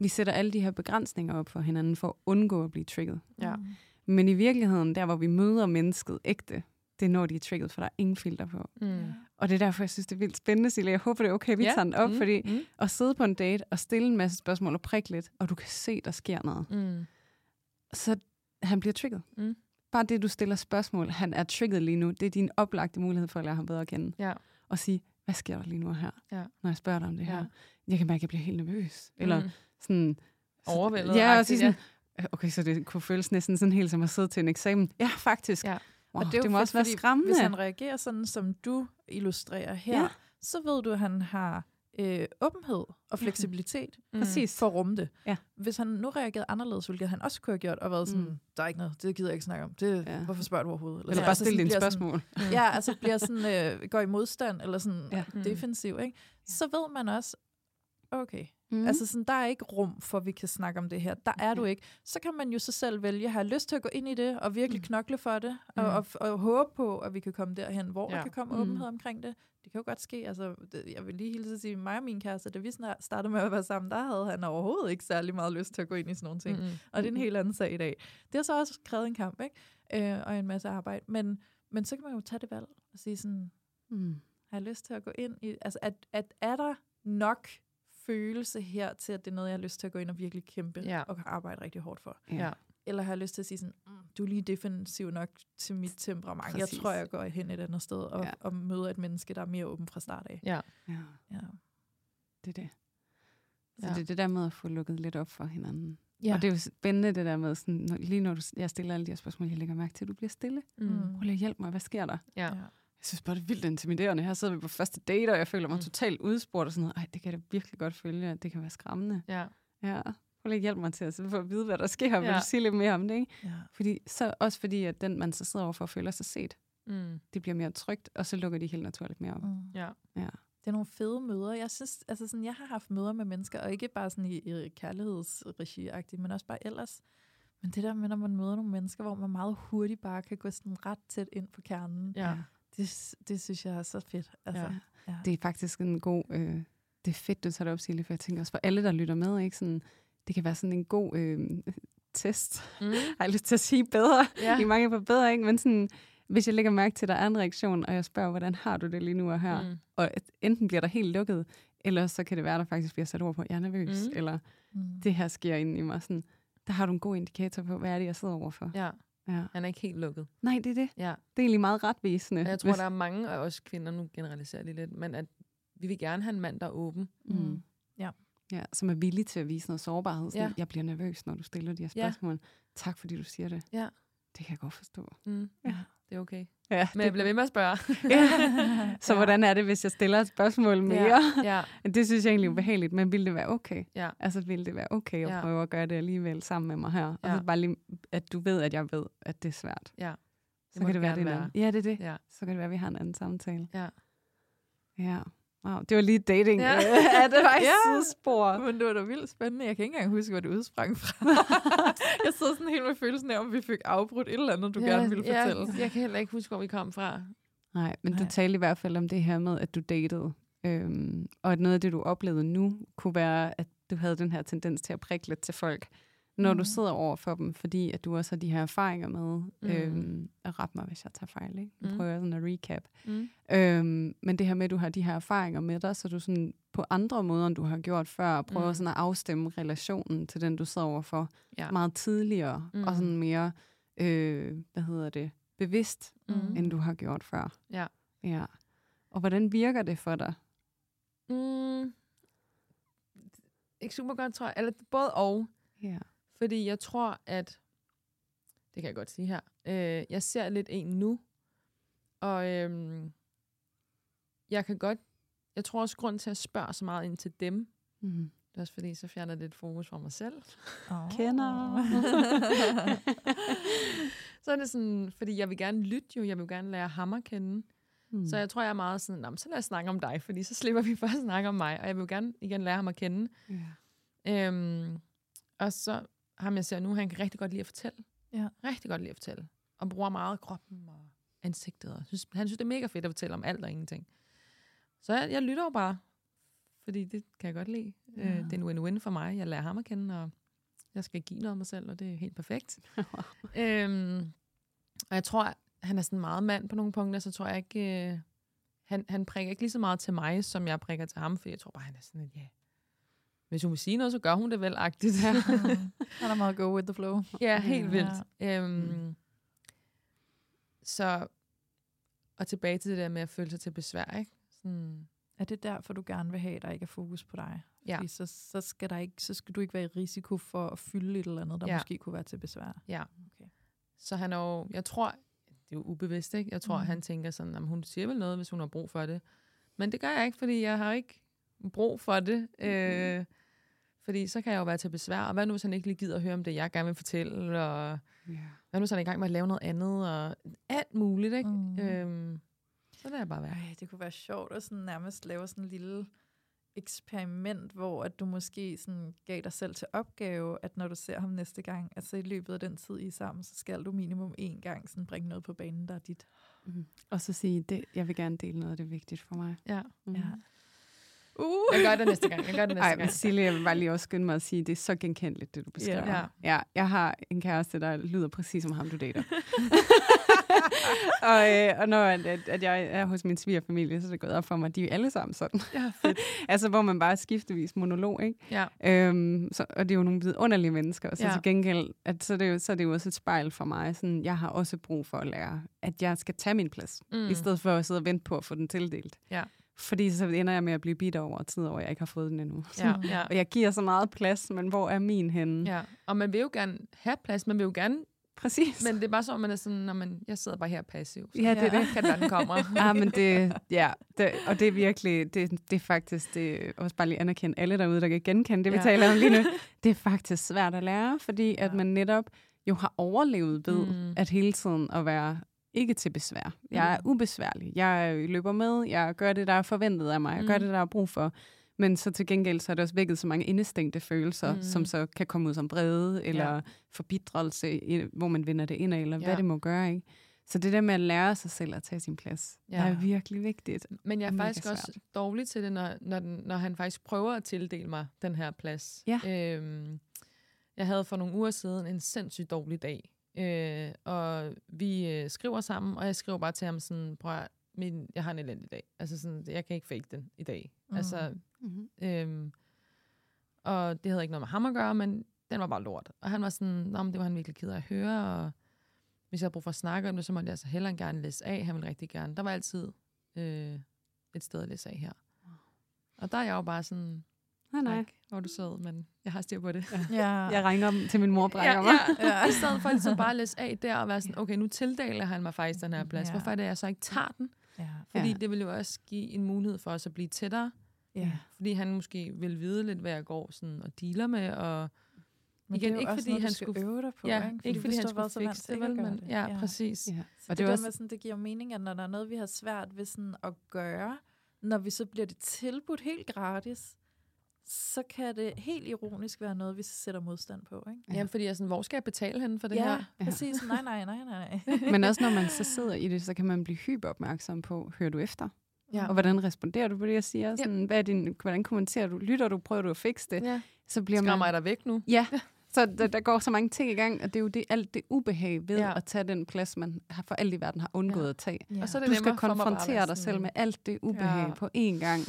B: vi sætter alle de her begrænsninger op for hinanden, for at undgå at blive trigget.
C: Ja.
A: Mm.
B: Men i virkeligheden, der hvor vi møder mennesket ægte, det er når de er trigget, for der er ingen filter på.
C: Mm.
B: Og det er derfor, jeg synes, det er vildt spændende, Silje. Jeg håber, det er okay, vi ja. tager den op,
C: mm.
B: fordi
C: Mm.
B: at sidde på en date og stille en masse spørgsmål og prikke lidt, og du kan se, der sker noget.
C: Mm.
B: Så han bliver trigget.
C: Mm.
B: Bare det, du stiller spørgsmål, han er trigget lige nu, det er din oplagte mulighed for at lære ham bedre at kende.
C: Ja.
B: Og sige, hvad sker der lige nu her,
C: Ja.
B: når jeg spørger dig om det
C: Ja.
B: her. Jeg kan mærke, at jeg bliver helt nervøs. Eller
C: Mm.
B: Sådan...
C: Overvældet.
B: Ja, og sige sådan, okay, så det kunne føles næsten sådan helt som at sidde til en eksamen. Ja, faktisk.
C: Ja.
B: Wow,
A: Og det, er jo
B: det må
A: fedt,
B: også være skræmmende.
A: Hvis han reagerer sådan, som du illustrerer her,
B: Ja.
A: så ved du, at han har øh, åbenhed og fleksibilitet
C: Mm.
B: Præcis.
A: for at rumme det.
B: Ja.
A: Hvis han nu reagerede anderledes, hvilket han også kunne have gjort, og været sådan,
B: Mm.
A: der er ikke noget, det gider jeg ikke snakke om. Det,
B: Ja.
A: Hvorfor spørger du overhovedet?
B: Eller
A: sådan,
B: bare stille
A: sådan
B: dine
A: sådan-
B: spørgsmål.
C: Mm.
A: Ja, altså bliver sådan, øh, går i modstand, eller sådan
B: Ja.
A: ja. defensiv, ikke? Så ved man også, okay,
B: Mm.
A: altså sådan, der er ikke rum for, at vi kan snakke om det her. Der er du ikke. Så kan man jo så selv vælge, har lyst til at gå ind i det, og virkelig
B: Mm.
A: knokle for det, og,
C: Mm.
A: og, og håbe på, at vi kan komme derhen, hvor ja. Der kan komme
B: Mm.
A: åbenhed omkring det. Det kan jo godt ske, altså, det, jeg vil lige hilse at sige, mig og min kæreste, da vi startede med at være sammen, der havde han overhovedet ikke særlig meget lyst til at gå ind i sådan nogle ting. Mm. Og det er en helt anden sag i dag. Det har så også krævet en kamp, ikke? Øh, og en masse arbejde. Men, men så kan man jo tage det valg og sige sådan,
B: Mm.
A: har jeg lyst til at gå ind i... Altså, at, at er der nok følelse her til, at det er noget, jeg har lyst til at gå ind og virkelig kæmpe
C: Ja.
A: og arbejde rigtig hårdt for?
C: Ja.
A: Eller har jeg lyst til at sige sådan, mm, du er lige defensiv nok til mit temperament.
B: Præcis.
A: Jeg tror, jeg går hen et andet sted og,
B: Ja.
A: og møder et menneske, der er mere åben fra start af.
C: Ja.
B: Ja,
A: Ja.
B: det er det. Så
C: Ja.
B: det er det der med at få lukket lidt op for hinanden.
A: Ja.
B: Og det er jo spændende det der med, sådan, når, lige når du, jeg stiller alle de her spørgsmål, jeg lægger mærke til, at du bliver stille.
C: Mm.
A: Mm.
B: Prøv lige at hjælpe mig, hvad sker der?
C: Ja.
B: Jeg synes bare, det er vildt intimiderende. Her sidder vi på første date, og jeg føler mig
C: Mm.
B: totalt udspurgt og sådan noget. Ej, det kan jeg da virkelig godt følge. Det kan være skræmmende.
C: Ja.
B: Ja. Prøv lige at hjælpe mig til at, for at vide, hvad der sker. Vil
C: Ja.
B: du sige lidt mere om det, ikke?
A: ja.
B: Fordi, så, også fordi, at den, man så sidder overfor, føler sig set.
C: Mm.
B: Det bliver mere trygt, og så lukker de helt naturligt mere op.
A: Mm.
C: Ja.
B: Ja.
A: Det er nogle fede møder. Jeg synes, altså sådan, jeg har haft møder med mennesker, og ikke bare sådan i, i kærlighedsregi men også bare ellers. Men det der med, når man møder nogle mennesker, hvor man meget hurtigt bare kan gå sådan ret tæt ind på kernen,
C: Ja.
A: Det, det synes jeg er så fedt. Altså,
C: Ja.
A: ja.
B: Det er faktisk en god... Øh, det er fedt, du tager det op, Silje, for jeg tænker også for alle, der lytter med, ikke? Sådan, det kan være sådan en god øh, test.
C: Mm.
B: Har jeg lyst til at sige bedre?
C: Ja.
B: I mange på bedre, ikke? Men sådan, hvis jeg lægger mærke til, at der er en reaktion, og jeg spørger, hvordan har du det lige nu og her? Mm. Og enten bliver der helt lukket, eller så kan det være, at der faktisk bliver sat ord på, at jeg er nervøs,
C: mm.
B: eller
A: Mm.
B: det her sker inde i mig. Sådan, der har du en god indikator på, hvad er det, jeg sidder overfor.
C: Ja.
B: Ja.
C: Han er ikke helt lukket.
B: Nej, det er det.
C: Ja.
B: Det er egentlig meget retvisende.
C: Og jeg tror, der er mange af os kvinder, nu generaliserer lige lidt, men at vi vil gerne have en mand, der er åben.
B: Mm.
A: Ja.
B: Ja, som er villig til at vise noget sårbarhed. Sådan,
C: Ja.
B: ja. Jeg bliver nervøs, når du stiller de her
C: Ja.
B: spørgsmål. Tak, fordi du siger det.
C: Ja.
B: Det kan jeg godt forstå.
C: Mm.
B: Ja.
C: Det er okay.
B: Ja,
C: Men jeg bliver ved med at spørge.
B: ja. Så
A: Ja.
B: hvordan er det, hvis jeg stiller et spørgsmål mere?
C: ja.
B: Det synes jeg egentlig er ubehageligt, men vil det være okay?
C: Ja.
B: Altså, vil det være okay at
C: Ja.
B: prøve at gøre det alligevel sammen med mig her? Og
C: Ja.
B: så bare lige, at du ved, at jeg ved, at det er svært.
C: Ja.
B: Så
C: må
B: kan det være, det anden. Ja, det er det.
C: Ja.
B: Så kan det være, at vi har en anden samtale.
C: Ja.
B: Ja. Wow, det var lige dating.
C: Ja.
B: Ja, det var et
A: Ja.
B: sidespor.
A: Men det var da vildt spændende. Jeg kan ikke engang huske, hvor det udsprang fra. jeg sidder sådan helt med følelsen af, om vi fik afbrudt et eller andet, du
C: ja,
A: gerne ville
C: ja,
A: fortælle.
C: Jeg kan heller ikke huske, hvor vi kom fra.
B: Nej, men
A: Nej.
B: du talte i hvert fald om det her med, at du datede. Øhm, og at noget af det, du oplevede nu, kunne være, at du havde den her tendens til at prikke lidt til folk, når mm. du sidder over for dem, fordi at du også har de her erfaringer med. Mm. Øhm, at rette mig, hvis jeg tager fejl. Ikke? Nu
C: Mhm.
B: prøver jeg sådan at recap.
C: Mm.
B: Øhm, men det her med, at du har de her erfaringer med dig, så du sådan på andre måder, end du har gjort før, prøver
C: Mm.
B: mm. sådan at afstemme relationen til den, du sidder overfor
C: Ja.
B: meget tidligere, mm.
C: Mm.
B: og sådan mere, øh, hvad hedder det, bevidst,
C: Mm.
B: end du har gjort før.
C: Ja.
B: Ja. Og hvordan virker det for dig?
C: Mm. Ikke super godt, tror jeg. Eller både og.
B: Ja.
C: Fordi jeg tror, at... Det kan jeg godt sige her. Øh, jeg ser lidt en nu. Og øhm, jeg kan godt... Jeg tror også, grund til at spørge så meget ind til dem,
B: Mm.
C: Det er også fordi, så fjerner det et fokus fra mig selv.
A: Oh.
B: Kender.
C: så er det sådan, fordi jeg vil gerne lytte jo, jeg vil gerne lære ham at kende.
B: Mm.
C: Så jeg tror, jeg er meget sådan, "Nå, men så lad os snakke om dig, fordi så slipper vi for at snakke om mig, og jeg vil jo gerne igen lære ham at kende.
B: Ja.
C: Øhm, og så ham, jeg ser nu, han kan rigtig godt lide at fortælle.
A: Ja.
C: Rigtig godt lide at fortælle. Og bruger meget kroppen og ansigtet. Og synes, han synes, det er mega fedt at fortælle om alt og ingenting. Så jeg, jeg lytter jo bare, fordi det kan jeg godt lide. Ja.
A: Ja.
C: Øh, det er en win-win for mig. Jeg lærer ham at kende, og jeg skal give noget af mig selv, og det er helt perfekt. øhm, og jeg tror, han er sådan meget mand på nogle punkter, så tror jeg ikke... Øh, han, han prikker ikke lige så meget til mig, som jeg prikker til ham, for jeg tror bare, han er sådan et, ja, hvis hun vil sige noget, så gør hun det vel agtigt. Ja,
A: Mm. Han er meget go with the flow.
C: ja helt
B: Ja.
C: vildt. Øhm, så, og tilbage til det der med at føle sig til besvær, ikke? Sådan,
A: Er det derfor, du gerne vil have, at der ikke er fokus på dig?
C: Ja.
A: Fordi så, så, skal der ikke, så skal du ikke være i risiko for at fylde et eller andet, der
C: Ja.
A: ja. måske kunne være til besvær.
C: ja.
A: Okay.
C: Så han er jo, jeg tror, det er jo ubevidst, ikke? Jeg tror, mm. han tænker sådan, at hun siger vel noget, hvis hun har brug for det. Men det gør jeg ikke, fordi jeg har ikke brug for det.
A: Mhm.
C: Øh, fordi så kan jeg jo være til besvær. Og hvad nu, hvis han ikke lige gider at høre om det, jeg gerne vil fortælle? Og
B: Ja.
C: hvad nu, så er han i gang med at lave noget andet? Og alt muligt, ikke?
A: Mm.
C: Mm. Øhm, så lader jeg bare være.
A: Ej, det kunne være sjovt at sådan nærmest lave sådan en lille eksperiment, hvor at du måske sådan gav dig selv til opgave, at når du ser ham næste gang, altså i løbet af den tid, I er sammen, så skal du minimum én gang sådan bringe noget på banen, der er dit.
B: Mm. Og så sige, det, jeg vil gerne dele noget, det er vigtigt for mig.
C: Ja.
B: Mm.
A: Ja.
C: Uh. Jeg gør det næste gang. Jeg gør det næste
B: Ej,
C: gang.
B: Silje, jeg vil bare lige også skynde mig at sige, det er så genkendeligt, det du beskriver.
C: Ja.
B: ja. Jeg har en kæreste, der lyder præcis som ham, du dater. og, øh, og når at, at, at jeg er hos min svigerfamilie, så er det gået op for mig, at de er alle sammen sådan.
C: Ja, fedt.
B: altså, hvor man bare skiftevis monolog, ikke?
C: Ja.
B: Øhm, så, og det er jo nogle vidunderlige mennesker. Og så
C: Ja.
B: til gengæld, at, så, er det jo, så er det jo også et spejl for mig. Sådan, jeg har også brug for at lære, at jeg skal tage min plads,
C: mm.
B: i stedet for at sidde og vente på at få den tildelt.
C: Ja.
B: Fordi så ender jeg med at blive bitter over tid, over at jeg ikke har fået den endnu.
C: Ja, ja.
B: Og jeg giver så meget plads, men hvor er min henne?
C: ja. Og man vil jo gerne have plads. Man vil jo gerne
B: Præcis.
C: Men det er bare så, at man er sådan, når man, jeg sidder bare her passiv. Så
B: Ja, det er det.
C: kan den kommer.
B: Ja, men det, ja, det, og det er virkelig, det, det er faktisk, det også bare lige anerkende alle derude, der kan genkende det, vi
C: Ja.
B: taler om lige nu. Det er faktisk svært at lære, fordi at
A: Ja.
B: man netop jo har overlevet ved,
C: mm.
B: at hele tiden at være ikke til besvær. Jeg er
C: Mm.
B: ubesværlig. Jeg løber med. Jeg gør det, der er forventet af mig. Jeg gør
C: Mm.
B: det, der er brug for. Men så til gengæld, så er det også vækket så mange indestængte følelser,
C: Mm.
B: som så kan komme ud som vrede, eller
C: Ja.
B: forbidrelse, i- hvor man vender det ind eller
C: Ja.
B: hvad det må gøre. Ikke? Så det der med at lære sig selv at tage sin plads,
C: Ja.
B: er virkelig vigtigt.
C: Men jeg er faktisk også
B: svært.
C: dårlig til det, når, når, den, når han faktisk prøver at tildele mig den her plads.
B: Ja.
C: Øhm, jeg havde for nogle uger siden en sindssygt dårlig dag. Øh, og vi øh, skriver sammen, og jeg skriver bare til ham sådan, prøv at, min, jeg har en elendig dag. Altså sådan, jeg kan ikke fake den i dag.
A: Mm.
C: Altså,
B: Mm-hmm.
C: Øhm, og det havde ikke noget med ham at gøre, men den var bare lort. Og han var sådan, Nå, men det var han virkelig ked af at høre, og hvis jeg havde brug for at snakke om det, så måtte jeg altså hellere gerne læse af. Han ville rigtig gerne. Der var altid øh, et sted at læse af her. Og der er jeg jo bare sådan,
B: Nej, nej.
C: tak, hvor du sød, men jeg har styr på det. Ja.
A: Ja.
B: Jeg ringer til min mor og brækker
C: Ja,
B: mig.
C: ja.
A: Ja.
C: I stedet for ligesom bare at læse af der og være sådan, okay, nu tildeler han mig faktisk den her plads.
A: Ja.
C: Hvorfor er det, at jeg så ikke tager den?
A: ja.
C: Fordi
B: Ja.
C: det vil jo også give en mulighed for os at blive tættere.
A: ja.
C: Fordi han måske vil vide lidt, hvad jeg går sådan og dealer med, og
A: Men
C: Igen,
A: det er jo
C: ikke
A: også
C: fordi
A: noget,
C: han skulle-
A: øve dig på,
C: ja,
A: ikke?
C: ikke fordi han skulle fikse
A: til
C: det, vel, men
A: det.
C: ja, ja, præcis.
B: Ja.
A: Så
B: Og
A: det,
B: det er
A: der
B: også,
A: med sådan, det giver mening, at når der er noget, vi har svært ved sådan at gøre, når vi så bliver det tilbudt helt gratis, så kan det helt ironisk være noget, vi sætter modstand på, ikke?
C: Ja, fordi jeg er sådan, hvor skal jeg betale hende for det
A: ja,
C: her?
A: præcis. Nej, nej, nej, nej.
B: men også når man så sidder i det, så kan man blive hyperopmærksom på, hører du efter?
C: Ja.
B: Og hvordan responderer du på det, jeg siger? Sådan, hvad er din, hvordan kommenterer du? Lytter du? Prøver du at fikse det?
C: Ja.
B: Så bliver
C: Skræmmer
B: man...
C: jeg dig væk nu?
B: Ja, så der, der går så mange ting i gang, og det er jo det, alt det ubehag ved
C: Ja.
B: ja. at tage den plads, man har for alt i verden har undgået
C: Ja.
B: at tage.
A: Ja.
C: Og så er det
B: Du skal konfrontere dig selv med alt det ubehag
C: Ja.
B: ja. på én gang.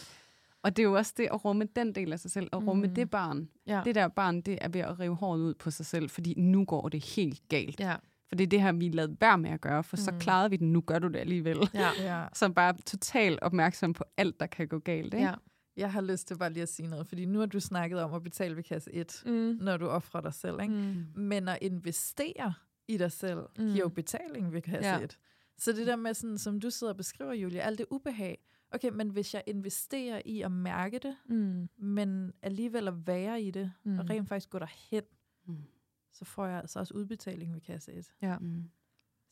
B: Og det er jo også det at rumme den del af sig selv, og rumme
C: Mm.
B: det barn.
C: Ja.
B: Det der barn, det er ved at rive håret ud på sig selv, fordi nu går det helt galt.
C: Ja.
B: For det er det her, vi lavet være med at gøre, for mm. så klarede vi den, nu gør du det alligevel.
C: Ja.
A: Ja.
B: Så bare totalt opmærksom på alt, der kan gå galt. Ikke?
C: ja.
A: Jeg har lyst til bare lige at sige noget, fordi nu har du snakket om at betale ved kasse 1,
C: Mm.
A: når du offrer dig selv, ikke?
C: Mm.
A: Men at investere i dig selv,
C: Mm.
A: giver jo betaling ved kasse
C: Ja.
A: 1. Så det der med, sådan, som du sidder og beskriver, Julia, alt det ubehag, okay, men hvis jeg investerer i at mærke det,
C: Mm.
A: men alligevel at være i det, mm. Og rent faktisk gå derhen,
B: Mm.
A: så får jeg altså også udbetaling ved kasse 1.
C: Ja.
B: Mm.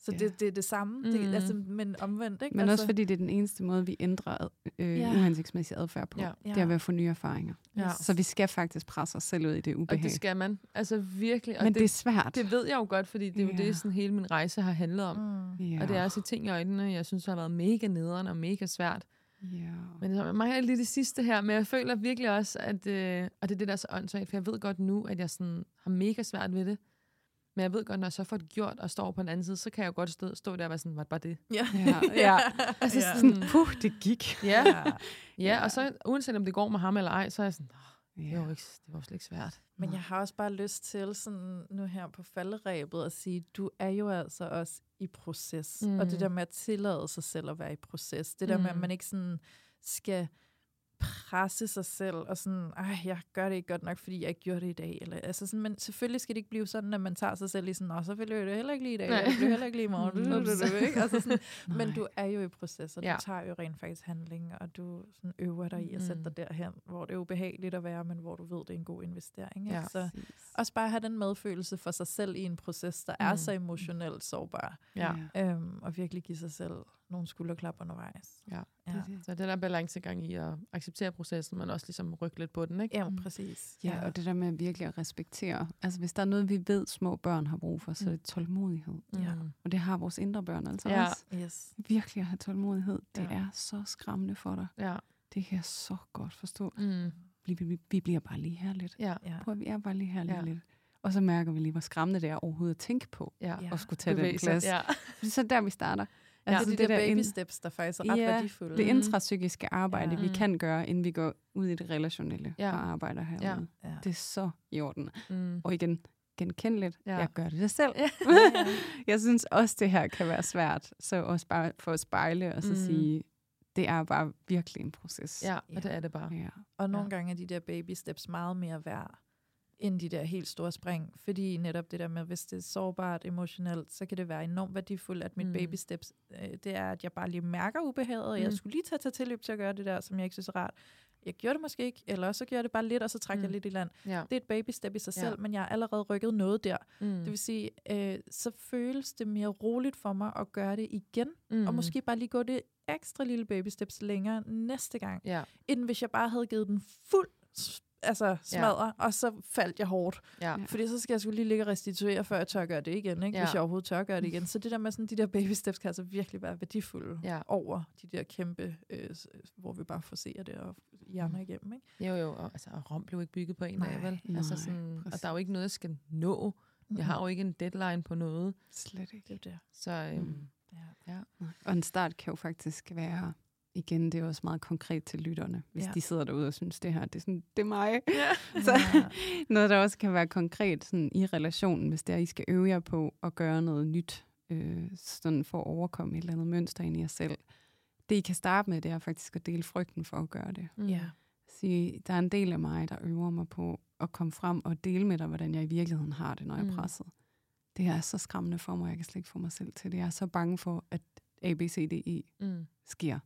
A: Så
B: Ja.
A: det, det er det samme, mm. det, altså, men omvendt, ikke?
B: Men
A: altså,
B: også fordi det er den eneste måde, vi ændrer øh,
A: Ja.
B: uhensigtsmæssig adfærd på.
C: Ja.
B: Det er ved at få nye erfaringer.
C: Ja.
B: Så vi skal faktisk presse os selv ud i det
C: Og
B: ubehag.
C: det skal man. Altså virkelig. Og
B: Men
C: det,
B: det er svært.
C: det ved jeg jo godt, fordi det er jo
B: Ja.
C: det, sådan hele min rejse har handlet om.
A: Mm.
B: ja.
C: Og det er også ting i øjnene, jeg synes har været mega nederen og mega svært.
B: Ja.
C: Men så mangler lige det sidste her, men jeg føler virkelig også, at, øh, og det er det, der er så åndssvagt, for jeg ved godt nu, at jeg sådan har mega svært ved det. Men jeg ved godt, når jeg så får det gjort og står på den anden side, så kan jeg jo godt stå, stå der og være sådan, var det bare det?
A: Ja.
B: Ja, ja.
C: Altså
A: Ja.
C: sådan,
B: Sådan, puh, det gik.
C: ja,
A: ja.
C: ja, og så uanset om det går med ham eller ej, så er jeg sådan, "Åh, det var,
B: Ja.
C: jo ikke, det var slet ikke svært.
A: Men jeg har også bare lyst til sådan nu her på falderæbet at sige, du er jo altså også i proces. Mm. Og det
C: Mm.
A: der med at tillade sig selv at være i proces. Det der mm. med, at
C: Mm.
A: man ikke sådan skal presse sig selv og sådan, ej, jeg gør det ikke godt nok, fordi jeg ikke gjorde det i dag. Eller, altså sådan, men selvfølgelig skal det ikke blive sådan, at man tager sig selv lige sådan, og så vil jeg det heller ikke lige i dag,
C: Nej.
A: og det heller ikke lige i morgen. Du, du, du, ikke? Altså sådan, men du er jo i proces, og
C: Ja.
A: du tager jo rent faktisk handling, og du sådan øver dig i at sætte
C: Mm.
A: dig derhen, hvor det er ubehageligt at være, men hvor du ved, det er en god investering. Ikke?
C: Ja.
A: Så
B: Præcis.
A: også bare have den medfølelse for sig selv i en proces, der er
C: Mm.
A: så emotionelt sårbar,
C: Ja.
A: øhm, og virkelig give sig selv nogle skulderklap undervejs.
C: Ja.
A: Ja,
B: Det er det.
C: Så det der balancegang i at acceptere processen, men også ligesom rykke lidt på den, ikke?
A: ja
B: Mm.
A: præcis.
B: Ja, og det der med virkelig at respektere. Altså, hvis der er noget, vi ved, små børn har brug for, så er det tålmodighed.
A: Ja.
C: Mm.
B: Og det har vores indre børn altså
C: Ja.
B: også.
A: Yes.
B: Virkelig at have tålmodighed. Det
A: Ja.
B: er så skræmmende for dig.
C: Ja.
B: Det kan jeg så godt forstå.
C: Mm.
B: Vi, vi, vi bliver bare lige her lidt.
C: Ja.
A: Ja.
B: Prøv, at vi er bare lige her lige
C: Ja.
B: lidt. Og så mærker vi lige, hvor skræmmende det er overhovedet at tænke på.
C: Ja.
A: Ja.
B: Og skulle tage den
C: Bevæge sig.
B: plads.
C: Ja.
B: Så er der, vi starter.
A: Ja,
B: Altså,
A: det er de der baby steps, der faktisk er ret
B: Ja,
A: værdifulde.
B: det
C: Mm.
B: intrapsykiske arbejde,
A: Ja.
B: vi kan gøre, inden vi går ud i det relationelle
C: Ja.
B: og arbejder herude.
A: Ja.
B: Det er så i orden.
C: Mm.
B: Og igen, genkendeligt.
C: Ja.
B: Jeg gør det selv.
C: Ja.
A: Ja, ja.
B: Jeg synes også, det her kan være svært. Så også bare for at spejle og så
C: Mm.
B: sige, det er bare virkelig en proces.
C: Ja,
A: Ja.
C: og det er det bare.
B: ja.
A: Og nogle gange er de der baby steps meget mere værd end de der helt store spring. Fordi netop det der med, hvis det er sårbart emotionelt, så kan det være enormt værdifuldt, at mit
C: Mm.
A: baby steps, øh, det er, at jeg bare lige mærker ubehaget, og jeg
C: Mm.
A: skulle lige tage til tilløb til at gøre det der, som jeg ikke synes er rart. Jeg gjorde det måske ikke, eller så gjorde jeg det bare lidt, og så trak mm. jeg lidt i land.
C: Ja.
A: Det er et baby step i sig
C: Ja.
A: selv, men jeg har allerede rykket noget der.
C: Mm.
A: Det vil sige, øh, så føles det mere roligt for mig at gøre det igen,
C: mm.
A: og måske bare lige gå det ekstra lille baby steps længere næste gang
C: Ja.
A: end hvis jeg bare havde givet den fuld altså smadre, ja. og så faldt jeg hårdt.
C: Ja.
B: Ja.
A: Fordi så skal jeg skulle lige ligge og restituere, før jeg tør gøre det igen, ikke?
C: Ja.
A: hvis jeg overhovedet tør gøre det igen. Så det der med sådan, de der baby steps kan altså virkelig være værdifulde
C: Ja.
A: over de der kæmpe, øh, hvor vi bare forser det og hjerner igennem. Ikke?
C: Jo, jo. Og, altså, og Rom blev ikke bygget på en dag,
A: Nej,
C: vel? altså,
B: nej,
C: sådan, og der er jo ikke noget, jeg skal nå. Jeg har jo ikke en deadline på noget.
B: Slet ikke.
A: Det er det.
C: Så øhm,
B: Mm.
A: Ja.
B: Og en start kan jo faktisk være, igen, det er også meget konkret til lytterne, hvis
A: Ja.
B: de sidder derude og synes, det her, det er, sådan, det er mig.
C: ja.
B: Så
A: Ja.
B: noget, der også kan være konkret sådan, i relationen, hvis det er, I skal øve jer på at gøre noget nyt, øh, sådan for at overkomme et eller andet mønster ind i jer selv. Det, I kan starte med, det er faktisk at dele frygten for at gøre det.
C: Mm.
A: ja.
B: Sige, der er en del af mig, der øver mig på at komme frem og dele med dig, hvordan jeg i virkeligheden har det, når jeg er
C: Mm.
B: presset. Det er så skræmmende for mig, jeg kan slet ikke få mig selv til det. Jeg er så bange for, at A, B, C, D, E
C: Mm.
B: sker.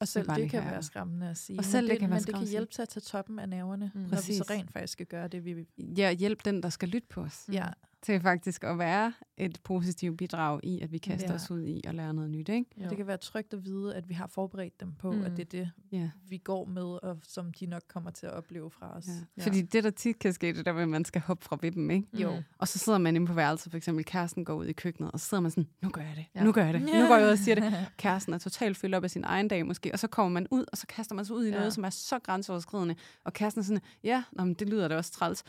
A: Og selv det
B: lige
A: kan være skræmmende at sige.
B: Og
A: men
B: selv det
A: det,
B: kan være
A: men det kan hjælpe til at tage toppen af nerverne,
C: Mm.
A: når vi
B: Præcis.
A: så rent faktisk skal gøre det, vi vil.
B: Ja, hjælp den, der skal lytte på os.
A: Ja,
B: Til faktisk at være et positivt bidrag i, at vi kaster
A: Ja.
B: os ud i at lære noget nyt. Ikke?
C: Jo.
A: det kan være trygt at vide, at vi har forberedt dem på,
C: Mm.
A: at det er det,
B: Ja.
A: vi går med, og som de nok kommer til at opleve fra os.
B: Ja.
C: Ja.
B: Fordi det, der tit kan ske, det er der, hvor man skal hoppe fra vippen, ikke?
C: Mm.
A: Jo.
B: Og så sidder man inde på værelset, for eksempel kæresten går ud i køkkenet, og så sidder man sådan, nu gør jeg det,
C: Ja.
B: nu gør jeg det, nu går jeg ud og siger det. Kæresten er totalt fyldt op af sin egen dag måske, og så kommer man ud, og så kaster man sig ud i
C: Ja.
B: noget, som er så grænseoverskridende. Og kæresten er sådan, ja, nå, men det lyder da også træls.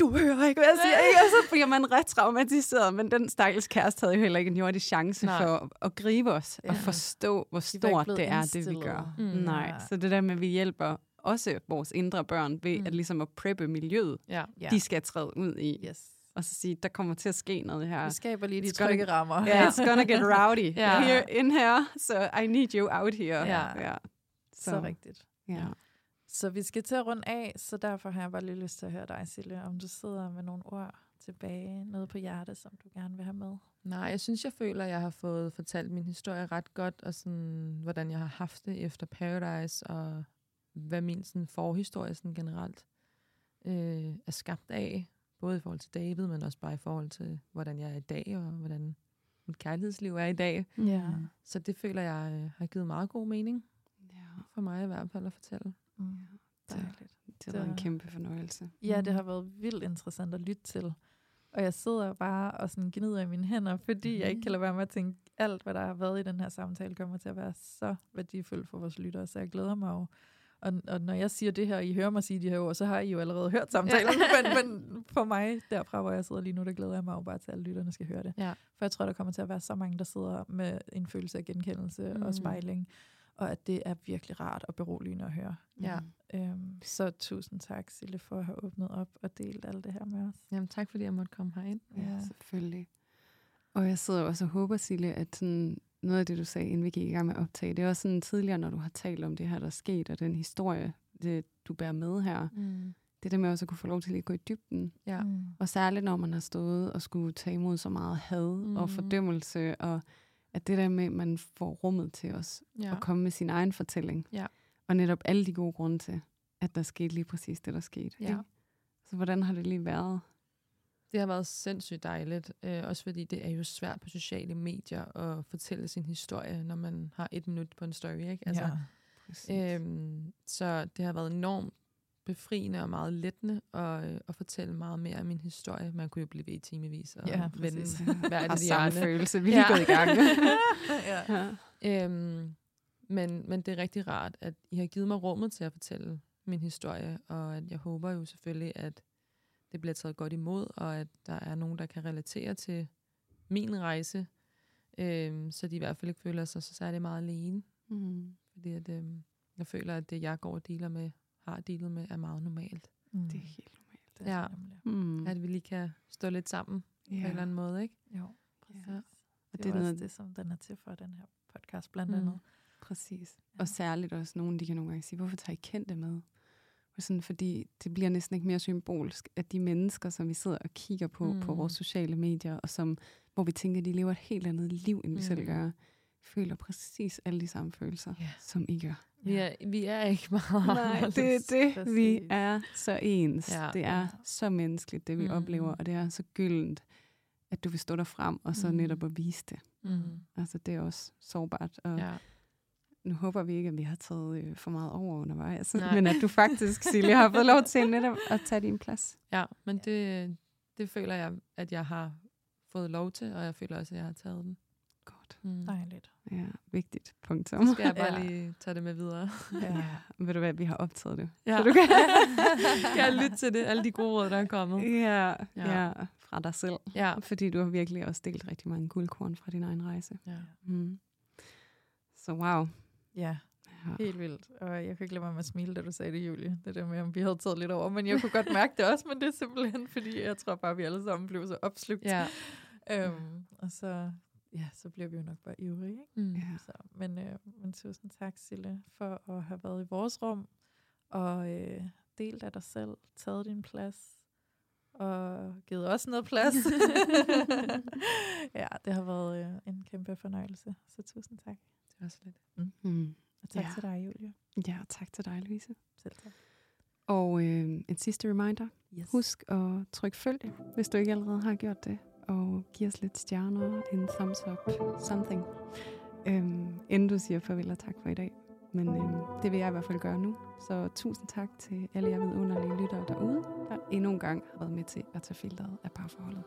B: Du hører ikke, hvad jeg siger, ikke? Og så bliver man ret traumatiseret, men den stakkels kæreste havde jo heller ikke en jordig chance
C: Nej.
B: for at, at gribe os
A: Ja.
B: og forstå, hvor stort det er, det vi
A: indstillet.
B: gør.
C: Mm.
B: Nej,
A: Ja.
B: så det der med, at vi hjælper også vores indre børn ved
C: Mm.
B: at ligesom at preppe miljøet,
C: Ja.
A: Ja.
B: de skal træde ud i.
A: Yes.
B: Og så sige, der kommer til at ske noget her.
A: Vi skaber lige de trygge rammer.
B: Yeah, it's gonna get rowdy
C: Ja.
B: here in here, so I need you out here.
A: Ja.
B: ja.
A: Så rigtigt.
B: Ja.
A: Så vi skal til at runde af, så derfor har jeg bare lige lyst til at høre dig, Silje, om du sidder med nogle ord tilbage? Noget på hjertet, som du gerne vil have med?
C: Nej, jeg synes, jeg føler, at jeg har fået fortalt min historie ret godt, og sådan, hvordan jeg har haft det efter Paradise, og hvad min sådan, forhistorie sådan, generelt øh, er skabt af. Både i forhold til David, men også bare i forhold til, hvordan jeg er i dag, og hvordan mit kærlighedsliv er i dag.
A: Ja.
C: Så det føler jeg øh, har givet meget god mening
B: Ja,
C: for mig i hvert fald at fortælle.
A: Mm. Dejligt.
B: det har været en
A: Det-
B: kæmpe fornøjelse.
A: Ja, det
C: Mm.
A: har været vildt interessant at lytte til. Og jeg sidder bare og sådan gnider i mine hænder, fordi jeg ikke kan lade være med at tænke, alt hvad der har været i den her samtale, kommer til at være så værdifuldt for vores lyttere, så jeg glæder mig jo. Og, og når jeg siger det her, og I hører mig sige de her ord, så har I jo allerede hørt samtalen. men, men for mig, derfra hvor jeg sidder lige nu, der glæder jeg mig jo bare til, at alle lytterne skal høre det.
C: Ja.
A: For jeg tror, der kommer til at være så mange, der sidder med en følelse af genkendelse mm.
C: Mm.
A: og spejling. Og at det er virkelig rart og beroligende at høre.
C: Ja.
A: Øhm, så tusind tak, Sille, for at have åbnet op og delt alt det her med os.
C: Jamen tak, fordi jeg måtte komme herind.
B: Ja, selvfølgelig. Og jeg sidder også og håber, Sille, at sådan noget af det, du sagde, inden vi gik i gang med at optage, det er også sådan tidligere, når du har talt om det her, der er sket, og den historie, det, du bærer med her.
C: Mm.
B: Det der med også at kunne få lov til at gå i dybden.
C: Ja.
A: Mm.
B: Og særligt, når man har stået og skulle tage imod så meget had mm. og fordømmelse, og at det der med, at man får rummet til os
C: Ja.
B: at komme med sin egen fortælling.
C: Ja.
B: Og netop alle de gode grunde til, at der skete lige præcis det, der skete.
C: Ja.
B: ikke? Så hvordan har det lige været?
C: Det har været sindssygt dejligt, øh, også fordi det er jo svært på sociale medier at fortælle sin historie, når man har et minut på en story. Ikke? Altså,
A: ja.
B: Præcis.
C: øhm, så det har været enormt befriende og meget lettende at, øh, at fortælle meget mere af min historie. Man kunne jo blive ved i timevis og
A: Ja,
C: vende hver
B: har
C: af de
B: samme følelse. Vi er
C: Ja.
B: gået i gang.
A: ja.
B: ja.
C: Øhm, men, men det er rigtig rart, at I har givet mig rummet til at fortælle min historie, og at jeg håber jo selvfølgelig, at det bliver taget godt imod, og at der er nogen, der kan relatere til min rejse, øhm, så de i hvert fald ikke føler sig så særlig meget alene.
B: Mm.
C: Fordi at, øhm, jeg føler, at det, jeg går og dealer med, har dealet med, er meget normalt.
A: Mm.
B: Det er helt normalt.
A: det er
C: Ja.
B: Mm.
C: At vi lige kan stå lidt sammen ja. på en eller anden måde, ikke?
A: Jo, præcis.
C: Ja.
B: Og
A: Det,
B: det
A: er også
B: noget-
A: det, som den er til for, den her podcast blandt
C: Mm.
A: andet.
B: Præcis.
A: Ja.
B: Og særligt også nogen, de kan nogle gange sige, hvorfor tager I kendte med? Og sådan, fordi det bliver næsten ikke mere symbolsk, at de mennesker, som vi sidder og kigger på mm. på
C: Mm.
B: vores sociale medier, og som, hvor vi tænker, at de lever et helt andet liv, end vi mm. selv
C: Mm.
B: gør, føler præcis alle de samme følelser,
C: Ja.
B: som I gør.
C: Vi, er, vi er ikke meget
B: Nej, det er det. Vi
A: Præcis.
B: er så ens.
C: Ja.
B: Det er så menneskeligt, det vi. Mm. oplever, og det er så gyldent, at du vil stå der frem og så
C: Mm.
B: netop at vise det.
C: Mm.
B: Altså, det er også sårbart. Og
C: Ja.
B: nu håber vi ikke, at vi har taget øh, for meget over undervejs,
C: Nej.
B: men at du faktisk, Silje, har fået lov til netop at tage din plads.
C: Ja, men det, det føler jeg, at jeg har fået lov til, og jeg føler også, at jeg har taget den.
B: Godt.
C: Mm.
A: Dejligt.
B: Ja, vigtigt. Punktum.
C: Så skal jeg bare
A: Ja.
C: lige tage det med videre.
A: Ja.
B: Ja, ved du hvad, vi har optaget det.
C: Ja.
B: Så du kan...
C: kan jeg lytte til det, alle de gode råd, der er kommet. ja,
B: Ja. ja, fra dig selv.
C: Ja.
B: Fordi du har virkelig også delt rigtig mange guldkorn fra din egen rejse.
C: ja.
B: Mm. Så wow.
A: ja,
B: Ja.
A: helt vildt. Og jeg kan ikke lade være med at smile, da du sagde det, Julie. Det der med, om vi havde taget lidt over. Men jeg kunne godt mærke det også, men det er simpelthen, fordi jeg tror bare, vi alle sammen blev så opslugt.
C: ja.
A: Øhm, og så, ja, så bliver vi jo nok bare ivrige, ikke?
C: Mm.
B: Ja.
A: Så, men, øh, men tusind tak, Sille, for at have været i vores rum, og øh, delt af dig selv, taget din plads, og givet os noget plads. ja, det har været øh, en kæmpe fornøjelse, så tusind tak.
C: Det var så lidt.
B: Mm.
A: Og tak
B: Ja.
A: til dig, Julie.
B: Ja, tak til dig, Louise.
A: Selv tak.
B: Og øh, en sidste reminder.
A: Yes.
B: Husk at trykke følg, hvis du ikke allerede har gjort det. Og giv os lidt stjerner, en thumbs up, something. Øhm, inden du siger farvel og tak for i dag. Men øhm, det vil jeg i hvert fald gøre nu. Så tusind tak til alle jer vidunderlige lyttere derude, der endnu en gang har været med til at tage filteret af parforholdet.